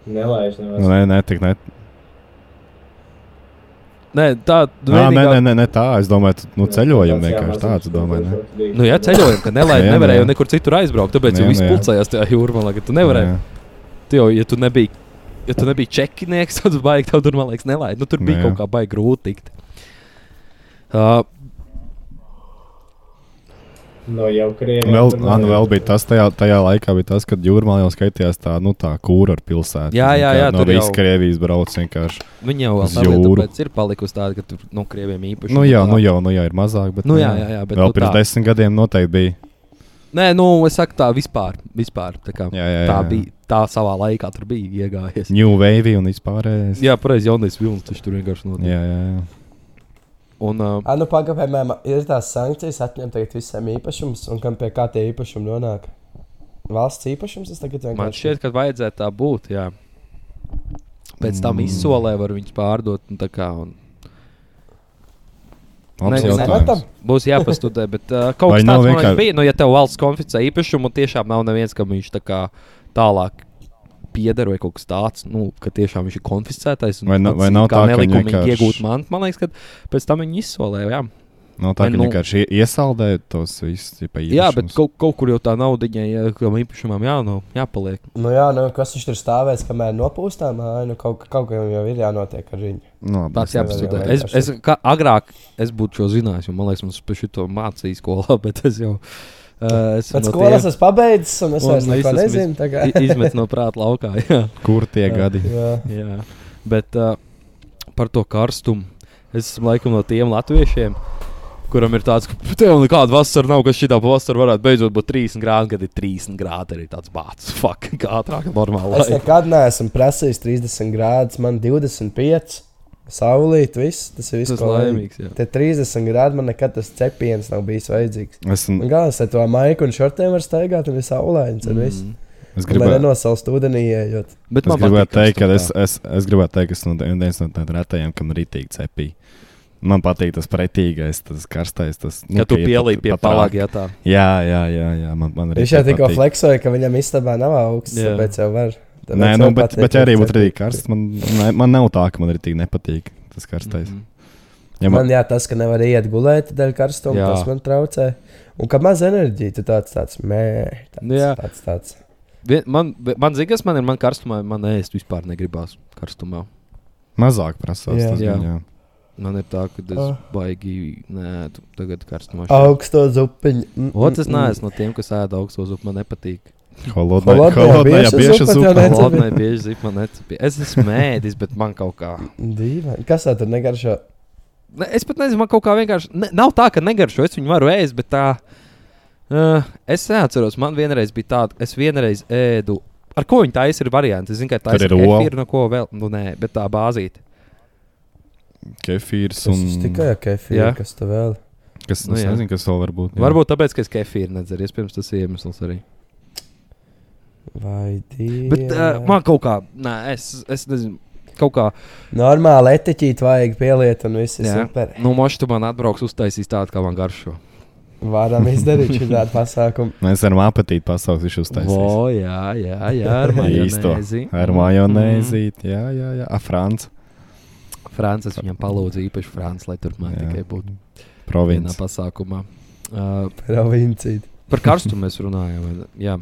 Nelaiž. Nē, nē, tik ne. Nē, tā nē, vienīgā- nē, nē, nē, tā. Es domāju, tu, nu, ceļojumu vienkārši tādu domāju. Ne? Nu, jā, ceļojumi, ka nelaiž, nevarēja jau nekur citur aizbraukt. Tāpēc Jā, jau viss jā. pulcējās tajā jūrmā, ka tu nevarēji. Tu jau, ja tu nebija, ja tu nebija čekinieks, [LAUGHS] tad baigi tev tur, man liekas, nelaid. Nu, tur bija Jā. kaut kā baigi grūti tikt. Uh, No jau Krievijas. Vēl, man vēl bija tas, tajā, tajā laikā bija tas, kad jūrmā jau skaitījās tā, nu, tā kūra ar pilsētu. Jā, jā, jā, No tur visas jau- Krievijas brauc vienkārši. Viņa jau Uz tā lieta, jūru. tāpēc ir palikusi tāda, ka tur no krieviem īpaši. Nu, jā, nu, jau, nu, jā, ir mazāk. Bet, Nu, jā, jā, jā, bet vēl nu pirms tā. desmit gadiem noteikti bija. Nē, nu, es saku tā vispār. vispār tā, kā, Jā, jā, jā. tā bija tā savā laikā, tur bija iegājies. New Wave un vispārējais. Jā, pareizi, jaunais vilnis tur vienkārši notiek. jā, jā. jā. Un, uh, Ah, nu, pagaidām, piemēram, ir tās sankcijas atņemt tagad visiem īpašumus, un kam pie kā tie īpašumi nonāk? Valsts īpašums tas tagad vienkārši man šķiet, ka vajadzētu tā būt. Jā. Pēc tam Mm. izsolē var viņus pārdot. un tā Kā, un Nē, nemetam? būs jāpastudē, [LAUGHS] bet uh, kaut kas tāds vienkār- bija. Nu, ja tev valsts konfiscē īpašumu, un tiešām nav neviens, kam viņš tā kā tālāk pieder vai kaut kas tāds, nu, ka tiešām viņš ir konfiscētais. un Vai na- vai nav kā tā, ka nelikumīgi vienkārši- iegūt mantu. Man liekas, ka pēc tam viņi izsolē. Jā, Nav tā, ka nu- vienkārši ie- iesaldē tos visus tipa, jā bet īpašumus. kaut, kaut kur jau tā naudiņa, ja, kam īpašumam jā, nu, jāpaliek. Nu, jā, nu, kas viņš tur stāvēs, kamēr nopūstām? Ai, Nu, kaut, kaut kam jau ir jānotiek ar viņu. Nu, labi, Tāds jau Es, es, kā, agrāk es būtu šo zinājis, jo man liekas, mums pie šito mācīja skolā, [LAUGHS] bet es jau. Uh, es Pēc skolas esmu pabeidzis, un es vairs neko nezinu. tagad. izmet no prāta laukā. [LAUGHS] Jā. Kur tie gadi? Jā. Jā, bet uh, par to karstumu. Es esmu laikam no tiem latviešiem, kuram ir tāds, ka tev nekāda vasara nav, kas šī tā vasara varētu beidzot būt 30 grādi, kad ir 30 grādi. Arī tāds bācis, [LAUGHS] fuck, kā ātrāk, normāli. Es nekad neesmu prasījis 30 grādus, man 25. Saulīt, viss tas ir viss, Tas ko laimīgs, jā. Te 30 grādi man nekad tas cepiens nav bijis vajadzīgs. Esmu, Man galvenais, ka to maiku un šortiem var staigāt, un ir saulains. Mm. Mm. es gribēju, nenosalst ūdenī, ejot. Bet es man gribētu patīk teikt, ka es, es, es gribētu teikt, ka esmu viens no tādiem retajiem, kam ir rītīgi cepī. Man patīk tas pretīgais, tas karstais. Tas, Ka tu ka ir pielīji pat- pie palāga, jā, tā. Jā, jā, jā, jā man, man Viņš jau tikko fleksoja, ka viņam istabā nav augsts, tāpēc jau var. Tāpēc Nē, nu, bet, patīk, bet ja arī būtu rītīgi karsts. Man, ne, man nav tā, ka man rītīgi nepatīk tas karstais. Mhm. Ja Man man, jā, tas, ka nevar iet gulēt dēļ karstuma, Jā. tas man traucē. Un ka maz enerģija, tu tāds tāds mē, tāds, Jā. tāds, tāds. Vien- Man, man zina, kas man ir, man karstumā, man ēst vispār negribās karstumā. mazāk prasās. Jā. Tas, Jā. jā. Man ir tā, ka es Ah. baigi, nē, tagad karstumā. Augsto zupiņu. Mm, Otrs es mm, mm. neesmu no tiem, kas ēda augsto zupu, man nepatīk. Holodnē, Holodnē holodnē, jā, bieša bieša zupa tev zupa. ne- Labi, bieži zipa man necepīja. Es esmu mēdis, bet man kaut kā. Dīvaini. Kas tā tur negaršo? Ne, es pat nezinu, man kaut kā vienkārši. Ne, nav tā, ka negaršo, es viņu varu ēst, bet tā. Uh, es neatceros, man vienreiz bija tāda, es vienreiz ēdu. Ar ko viņi taisa ir varianti? Es zinu, ka tā ir kefīra, no ko vēl. Nu, nē, bet tā bāzīte. Kefīrs Tas un ir tikai kefīrs, Jā. kas tu vēl. Kas, Nu, es jā. nezinu, kas vēl var būt. jā. Varbūt tāpēc, ka es kefīru nedzeru. Iespējams, tas ir iemesls arī. Vai divi? Bet uh, man kaut kā, nē, es, es nezinu, kaut kā. Normāli etiķīt vajag pieliet, un viss ir Jā. super. Nu, moši tu man atbrauks uztaisīs tādu, kā man garšo. Varam izdarīt šādu pasākumu. [LAUGHS] Mēs varam apetīti pasaules viņš uztaisīt. O, jā, jā, jā, ar [LAUGHS] Īsto. majonēzi. Ar Mm. majonēzīt. Jā, jā, jā. A, Frans. Francis viņam palūdza īpaši Francis, lai tur man Jā. tikai būtu Province. pasākumā. Uh, Provincīt. par karstumu mēs runājam. Jā.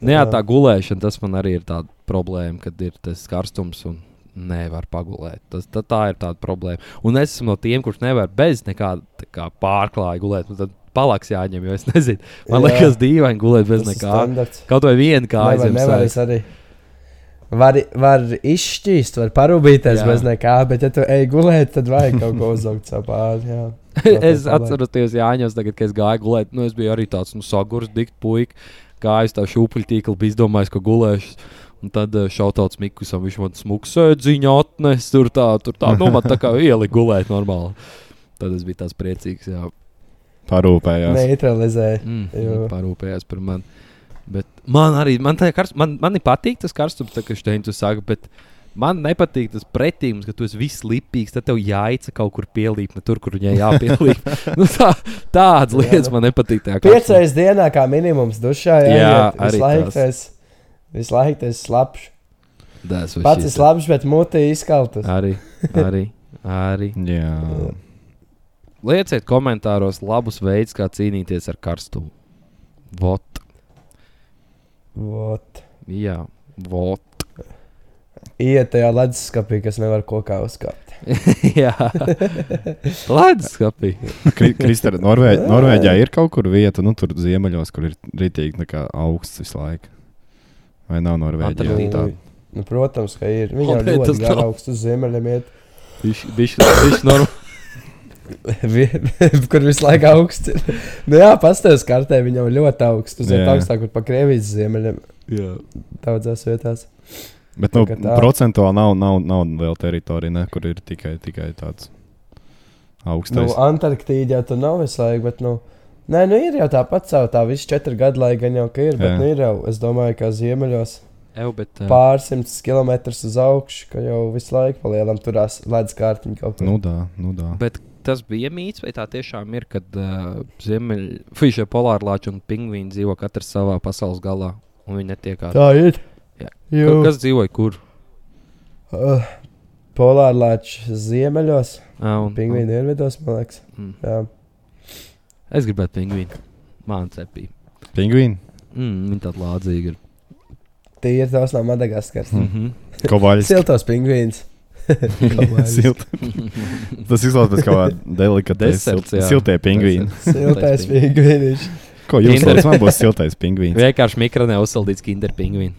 Nu, jā, tā gulēšana, tas man arī ir tāda problēma, kad ir tas karstums un nevar pagulēt. Tas, tā, tā ir tāda problēma. Un es esmu no tiem, kurš nevar bez nekāda tā kā pārklāja gulēt. Un tad palaks jāņem, jo es [LAUGHS] nezinu. Man Jā. liekas, dīvaini gulēt bez Tas nekā. standarts. Kaut vai viena kāja arī. Var, var izšķīst, var parūpīties bez nekā, bet, ja tu ej gulēt, tad vajag kaut ko uzaugt savu pāri. jā. [LAUGHS] es atceros, Jāņos, tagad, kad es gāju gulēt, nu, es biju arī tāds nu, sagurs, dikts puika. Gāju uz tā šūpuļu tīkla, bija izdomājis, ka gulēšu. Un tad uh, šautauts Mikusam, viņš man smuku sēdziņu atnes, tur tā, tur tā, nu, man tā kā [LAUGHS] ielika gulēt normāli. Tad es biju tāds priecīgs, jā. Parūpējās. Neutralizē. Mm, Jo. parūpējās par mani. Bet, Man arī man tā karst, man, man patīk tas karstums, tā, ka Steins saka, bet man nepatīk tas pretīms, ka tu esi viss lipīgs, tad tev jāica kaut kur pielīp, ne tur, kur viņai jāpielīp. [LAUGHS] nu, tā, tādas lietas nu, man nepatīk. Piecreiz dienā kā minimums dušā. Jā, Jā, jā arī visu laiku tas. Visu laiku tas slapjš. Tas Pats šis- ir slapjš, bet mutē izkaltas. Arī, arī, arī. [LAUGHS] Jā, Lieciet komentāros labus veidus, kā cīnīties ar karstumu. Vot, Vot. jā, vot. Iet tajā leduskapī, kas nevar kokā uzkāpt. [LAUGHS] jā, [LAUGHS] Latvijas skapī. Kri- Kristēra, Norvē, Norvēģijā ir kaut kur vieta, nu tur ziemeļos, kur ir rītīgi nekā augsts visu laiku. Vai nav Norvēģijā? Tā, Nu, protams, ka ir. Viņam tas ļoti gara nav? augsts uz ziemeļiem. Viņš norm... [LAUGHS] Vi- kur visu laiku augsts ir. nu, jā, pastāvēs kartē, viņam ir ļoti augsts. Uz vietas augstāk, kur pa Krievijas ziemeļiem jā. daudzās vietās. Bet nu, Tā kā procentuāli nav, nav, nav vēl teritorija, ne, kur ir tikai, tikai tāds Nu, augstais. Antarktīdā jau tur nav visu laiku, bet, nu, nē, nu ir jau tāpat savu tā visu četru gadu laiku, gan jau, ka ir, bet, Jā. nu, ir jau, es domāju, ka ziemeļos Ev, bet, uh, pārsimtus kilometrus uz augšu, ka jau visu laiku palielam turās ledus kārtiņu kaut kur. Nu, tā, nu, tā. bet tas bija mīts, vai tā tiešām ir, kad uh, ziemeļfīšie polārlāči un pingvīni dzīvo katrs savā pasaules galā, un viņi netiekās. Tā ir. Jā. Jū, Ka- Kas dzīvoja kur? uh, Polārlāčs ziemeļos, Ah, un, pingvīnu dienvidos, man liekas. Mm. Jā. Es gribētu pingvīnu. Man cepī. Pingvīni, Mm, viņi tādi lādzīgi ir. Tie ir tos no Madagaskaras. Mm -hmm. kovaļs. Siltos pingvīns. [LAUGHS] Silt. Tas izklausās pēc kaut kāda delikatesa. Siltie pingvīni. Siltais pingvīns. Ko jūs Kinder. teicat? Man būs siltais pingvīns. Vienkārši mikronē uzsildīts kinder pingvīns.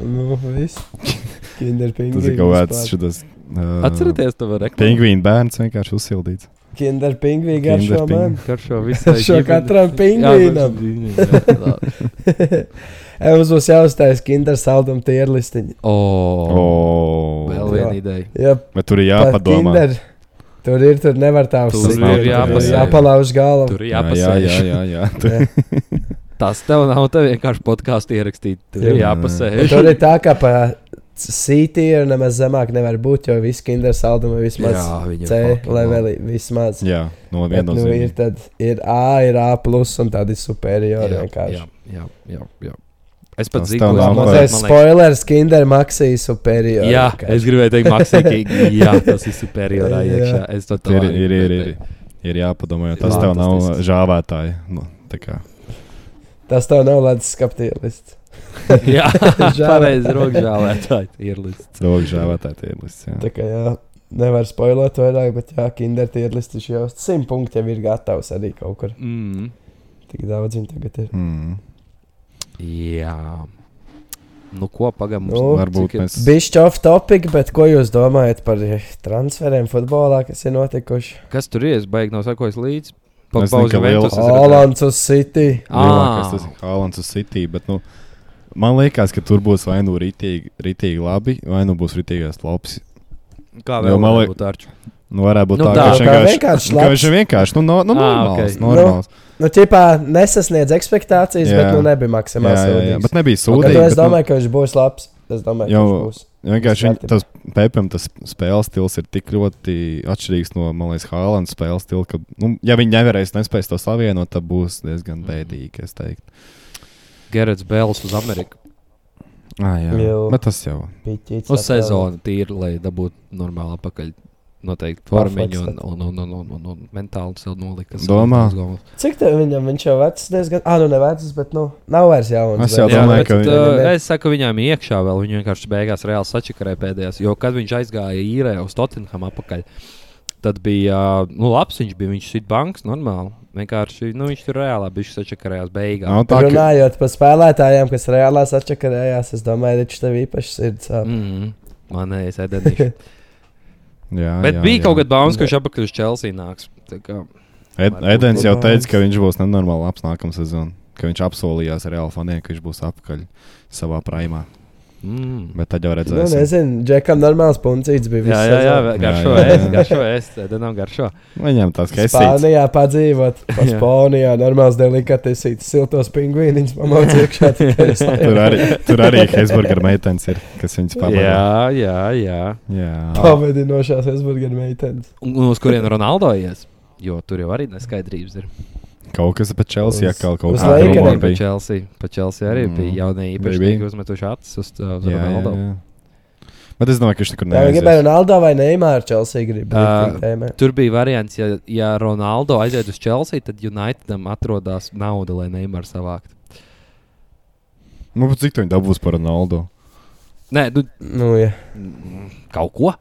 Nu, viss. Kinder pingvīns. [LAUGHS] Tas ir kaut kāds šitas. Uh, Atcerieties, to var reklāmēt. Pingvīna bērns vienkārši uzsildīts. Kinder pingvīns garšo Kinder man. Karšo [LAUGHS] visai Šo katram pingvīnam. [LAUGHS] Mums būs jāuzstājas kinder saldumu tierlistiņa. O, Oh. vēl Jā. viena ideja. Jā, Bet tur ir jāpadomā. Kinder. Tur ir, tur nevar tā Tur uzsākt. ir jāpasēj. jāpalauž galvu. Tur ir Jā, jā, jāpasēž. jā, jā, jā. Tur- [LAUGHS] Jā. Tas tev nav te vienkārši podkāstu ierakstīt. Tur ir Jā. jāpasēž. Tur ir tā, ka pa C-tier nemaz zemāk nevar būt, jo visi kinder saldumi ir vismaz Jā, ir C levelī. Vismaz. Jā, no Bet, nu, ir, tad, ir A, ir A, plus un tādi superiori. Jā, vienkārši. jā, jā, jā, jā. Es pat Tas zinu, Mazais man liekas- spoilers, Kinder Maxi superiori. Jā, vienkārši. es gribēju teikt, Maksikīgi. [LAUGHS] Jā, tas ir superiorā iekšā. Es to tā Ir, ir, ir, ir, ir jāpadomā, jo tas Jā, tev nav fantastisks. žāvētāji. Nu, tā kā. Tas tev nav ledus skaptielists. [LAUGHS] [LAUGHS] Jā, pareizi rokžālētāji ir līdz. Rokas žāvētāji tie ir lists. jā. Tā kā jā, nevar spoilot vairāk, bet jā, Kinder tierlists jau simt punkti jau ir gatavs arī kaut kur. Mm. Tik daudz viņi tagad ir. Mm. Jā. Nu, ko pagaidām mums Nu, Varbūt ir- mēs. Bišķi off topic, bet ko jūs domājat par transferiem futbolā, kas ir notikuši? Kas tur ir? Es baigi nav sakojis līdzi. Ka liela- Alans uz City. Lielākais tas ir Haalands uz City. Bet, nu, man liekas, ka tur būs vai nu rītīgi, rītīgi labi, vai nu būs rītīgais labs. Kā vēl man man liek- liekas? Nu, varētu būt Nu, tā, tā, ka viņš kā vienkārši, ka viņš ir vienkārši nu, no, nu, normāls. ok. normāls. Nu, tipā nesasniedz expectācijas, Jā. bet nu nebija maksimāli sūdīgs. bet nebija Bet, nu, sūdīgi. es bet, nu, domāju, ka viņš būs labs. Es domāju, ka Jau- viņš būs. Vienkārši Viss viņ, tas Pepam tas spēles stils ir tik ļoti atšķirīgs no, man liekas, Haalands spēles stila, ka, nu, ja viņi nevarēs nespēs to savienot, tad būs diezgan bēdīgi, es teiktu. Gerets Bēls uz Ameriku. Ah, jā, Jau. bet tas jau. Piķīts Uz sezonu tīri, lai dabūtu normāli apakaļ. Noteikti formiņu un, un, un, un, un, un, un mentāli sev nolikt. Tas Domā? ir. Cik tev viņam viņš jau vecs diezgan? Ah, nu ne vecs, bet nu nav vairs jauns. Es jau bet- Jā, domāju, bet, ka uh, viņam- es saku, viņam iekšā vēl viņa vienkārši beigās reāli sačakarēja pēdējās. Jo, kad viņš aizgāja īrē uz Tottenham apakaļ, tad bija, uh, nu, labs viņš bija, viņš sit banks normāli. Vienkārši, nu, viņš tur reāli bija sačakarējās beigās. Nav tā, ka, Runājot par spēlētājiem, kas reālā atšakarējās, es domāju, ka viņš tev īpaši sirds sāp. Mm, man nē, es ēdenu. Jā, Bet jā, bija jā. kaut kāda baumas, ka viņš apakaļ uz Chelsea nāks. Tā kā, Ed, Edens jau teica, ka viņš būs nenormāli labs nākamā sezonā. Ka viņš apsolījās Reāla faniem, ka viņš būs apakaļ savā primā. Mm. Bet tad jau Nu, redzēsim. nezinu, Džekam normāls puncīts bija. Jā, jā, jā, garšo Jā, jā, ēst, jā. garšo ēst, ēdenam garšo. Viņam tas kaisīts. Spānijā padzīvot, pa Jā. Spānijā normāls delikatesīts, siltos pingvīniņus pamauc iekšā. [LAUGHS] es Tur arī, tur arī Hesburger meitenes ir, kas viņas pamata. Jā, jā, jā. jā. Pavadinošās Hesburger meitenes. Un, un uz kurien Ronaldo ies? Jo tur jau arī neskaidrības ir. Kaut kas par Chelsea Uz- atkal kaut uz kā Lakeriem rumori Pa. Chelsea, pa Chelsea arī Mm. bija jaunie īpašnieki uzmetuši acis uz, uh, uz Jā, jā, Ronaldo. jā. Bet es domāju, ka viņš nekur Jā, viņi gribēja. Ronaldo vai Neimāru Chelsea grib. Uh, Tur bija variants, ja, ja Ronaldo aiziet uz Chelsea, tad Unitedam atrodas nauda, lai Neimāru savākt. Nu, bet cik viņi dabūs par Ronaldo? Nē, nu, nu, jā. mm, kaut ko.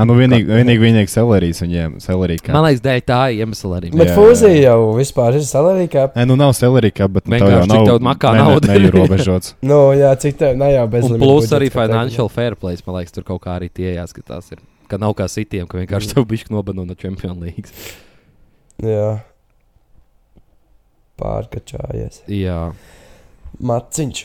Ah, nu vienīgi, vienīgi, vienīgi selerijas viņiem. Selerija kā. Man liekas, dēļ tā iemesla arī. Bet fūzija jau vispār ir salārija kā. Nē, nu nav selerija kā, bet nu, tev Vienkārši jau nav. tev makā ne- ne- nauda. Neierobežots. [LAUGHS] Nu, jā, cik tā, ne jau bez Un plus arī financial fair play, man liekas, tur kaut kā arī tie jāskatās. Ir. Ka nav kā sitiem, ka vienkārši tev bija nobano no Champions League. Jā. Pārkačājies. Jā, Maciņš.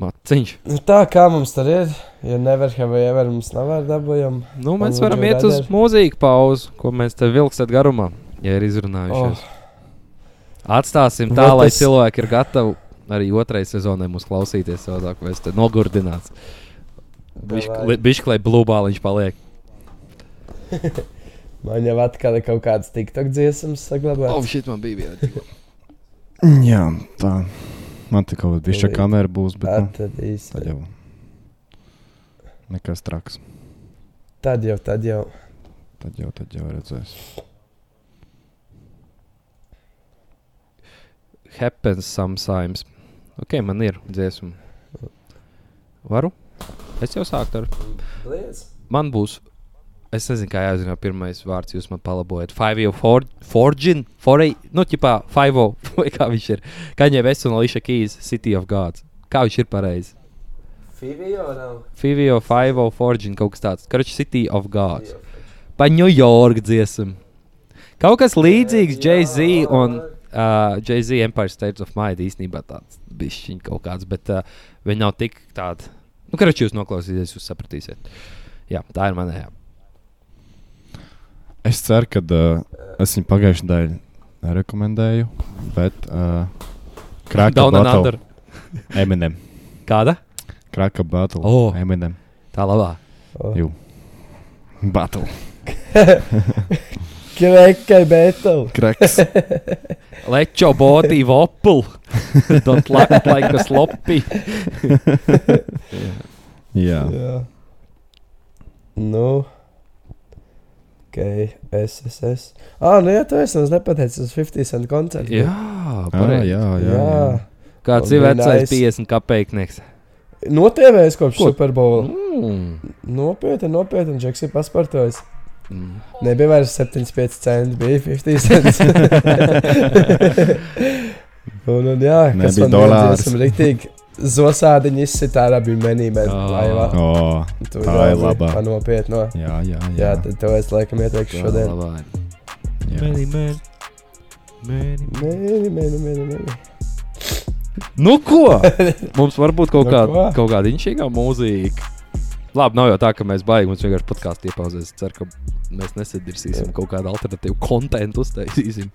Maciņš. Nu, tā kā mums tur ir, ja nevar, vai ever mums nav vairs dabūjam. Nu, mēs varam iet uz Federer. mūziku pauzi, ko mēs te vilksim garumā, ja ir izrunājušies. Oh. Atstāsim tā, Vai lai tas- cilvēki ir gatavi arī otrai sezonai mūs klausīties. Savādāk mēs te nogurdināts. Bišķi, lai blūbāliņš paliek. [LAUGHS] Man jau atkal ir kaut kādas TikTok dziesmas saglabātas. Oh, šit man bija viena. Jā, tā. Man te kaut kāda bišķa kamera būs, bet nu, Tad īsti. tad jau. Nekas traks. Tad jau, tad jau. Tad jau, tad jau redzēs. Happens sometimes. Ok, man ir dziesma. Varu? Es jau sāku ar. Liec. Man būs. Es nezinu, kā jāzina pirmais vārds. Jūs man palabojat. Five O Forgin. Forei. Nu, ķipā, Five O. [LAUGHS] Vai kā viņš ir? Kaņē Vests un Ališa Keys. City of Gods. Kā viņš ir pareizi? Fivio nav. Fivio, Five O Forgin. Kaut kas tāds. Karoči City of Gods. Pa New York dziesmu. Kaut kas līdzīgs Jay-Z un uh, Jay-Z Empire State of Mind īstenībā tāds bišķiņ kaut kāds, bet uh, viņi nav tik tādi. Nu, kā jūs noklausīsieties, jūs sapratīsiet. Jā, tā ir manējā. Es ceru, ka uh, es viņu pagājušajā daļā nerekomendēju, bet uh, Kraka Battle. Eminem. Kāda? Kraka Battle Oh. Eminem. Tā labā. Oh. Jū. Battle. Krekai Betel. Kraks. Lečo body vopul. Don't like, like a sloppy. [LAUGHS] Jā. Jā. Nu. Ok, SSS. Ah, nu jā, tu esi mums nepateicis uz 50 cent koncertu. Jā, Ah, pareizi. jā, jā, jā. jā. Kāds ir bija vecais nice. 50 kapeknieks? Notievējis kopš Ko? Superbowl. Mm. Nopietni, nopietni, Džeks ir pasportojis. Mm. Nebija vairs 75 centi, bija 50 cents. [LAUGHS] un, un jā, kas Nebija man dolārs. Esam riktīgi zosādiņi izsitā ar abiem laivā. Oh, Tu tā jau ir biji labā. pa Nopietno. jā, jā, jā. Jā, tad tev es laikam ieteikšu šodien. jā. Many men. Many men. Mēģini, mēģini, mēģini. Nu, ko? [LAUGHS] Mums var būt kaut, Nu, kā, ko? kaut kāda inšīga mūzika. Labi, nav jau tā, ka mēs baigām. Mums vienkārši podkāstā iepauzēs. Es ceru, ka mēs nesadirsīsim kaut kādu alternatīvu kontekstu, uztaisīsim.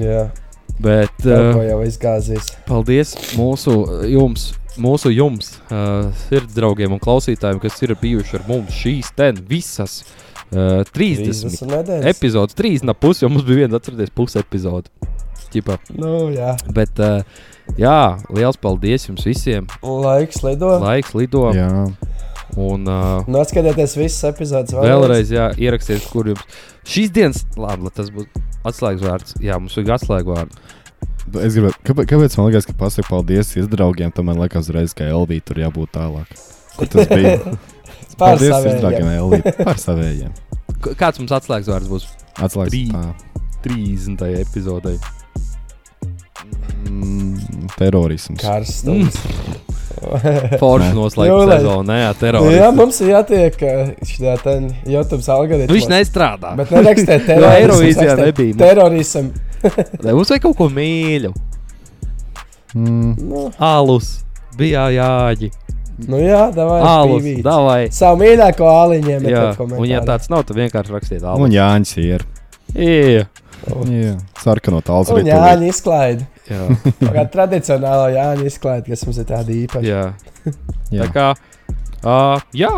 Jā, Bet uh, jau izgāzīs. paldies mūsu jums, mūsu jums, uh, sirds draugiem un klausītājiem, kas ir bijuši ar mums šīs ten visas uh, 30 30 nedēļas. epizodes, 3 pusi, jo mums bija viena atcerieties pusi epizode. Ķipa. Nu, jā. Bet, uh, jā, liels paldies jums visiem. Laiks lido. Laiks lido. jā. Un uh, Nu, atskatieties visas epizodes vēlreiz, jā, ierakstiet, kur jums šīs dienas, labi, lai tas būs atslēgas vārds. Jā, mums vajag atslēgu vārdu. Es gribēju, kāpēc, kāpēc man liekas, ka pasakot paldies izdraugiem, tad man liekas, uzreiz, ka Elvī tur jābūt tālāk. Kur tas [LAUGHS] bija? Paldies izdraugiem, Elvī. Par savējiem. K kāds mums atslēgas vārds būs Atslēgas. Tā. 30. epizodē? Mm, terorisms. Karstums. [LAUGHS] Forši Nē. noslēgt Jūlē. sezonu, nē, jā, terorists. mums ir jātiek ten YouTube algoritmā. Viņš nestrādā. Bet nerakstiet Jo [LAUGHS] terorismu. Eirovīzijā nebija. Terorismu. [LAUGHS] Lai mums vajag kaut ko mīļu. Mm, Nu, Alus, bija jāģi. Nu jā, davai. Alus, davai. Savu mīļāko. Jā, un ja tāds nav, tad vienkārši rakstiet Un alus. Jānis ir. Jā, Jā, sarkanot tāls Un Jāņa izklaide. Kā tradicionālo Jāņa izklaide, kas mums ir tāda īpaša. jā. Jā. Tā kā, uh, jā,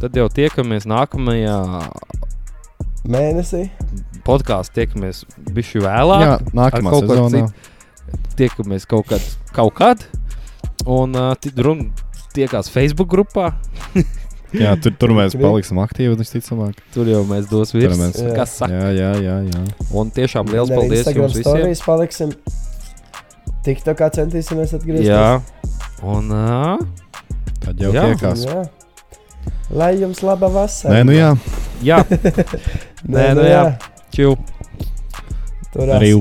tad jau tiekamies nākamajā Mēnesī. podkāstā, tiekamies bišķi vēlāk. Jā, nākamā kaut sezonā. tiekamies kaut kad. Kaut kad un uh, ti- run, tiekās Facebook grupā. [LAUGHS] Jā, tur, tur mēs paliksim aktīvi, visticamāk. Tur jau mēs dosim virsmu. mēs-. Kas saka? Jā, jā, jā. jā. Un tiešām liels paldies jums visiem. stāstījumos paliksim. Tik tā kā centīsimies atgriezties. Jā, un uh, Tad jau Jā. tiekās. Jā. Lai jums laba vasara. Nē, nu jā, jā, [LAUGHS] Nē, nu jā. čau! Turās. arī.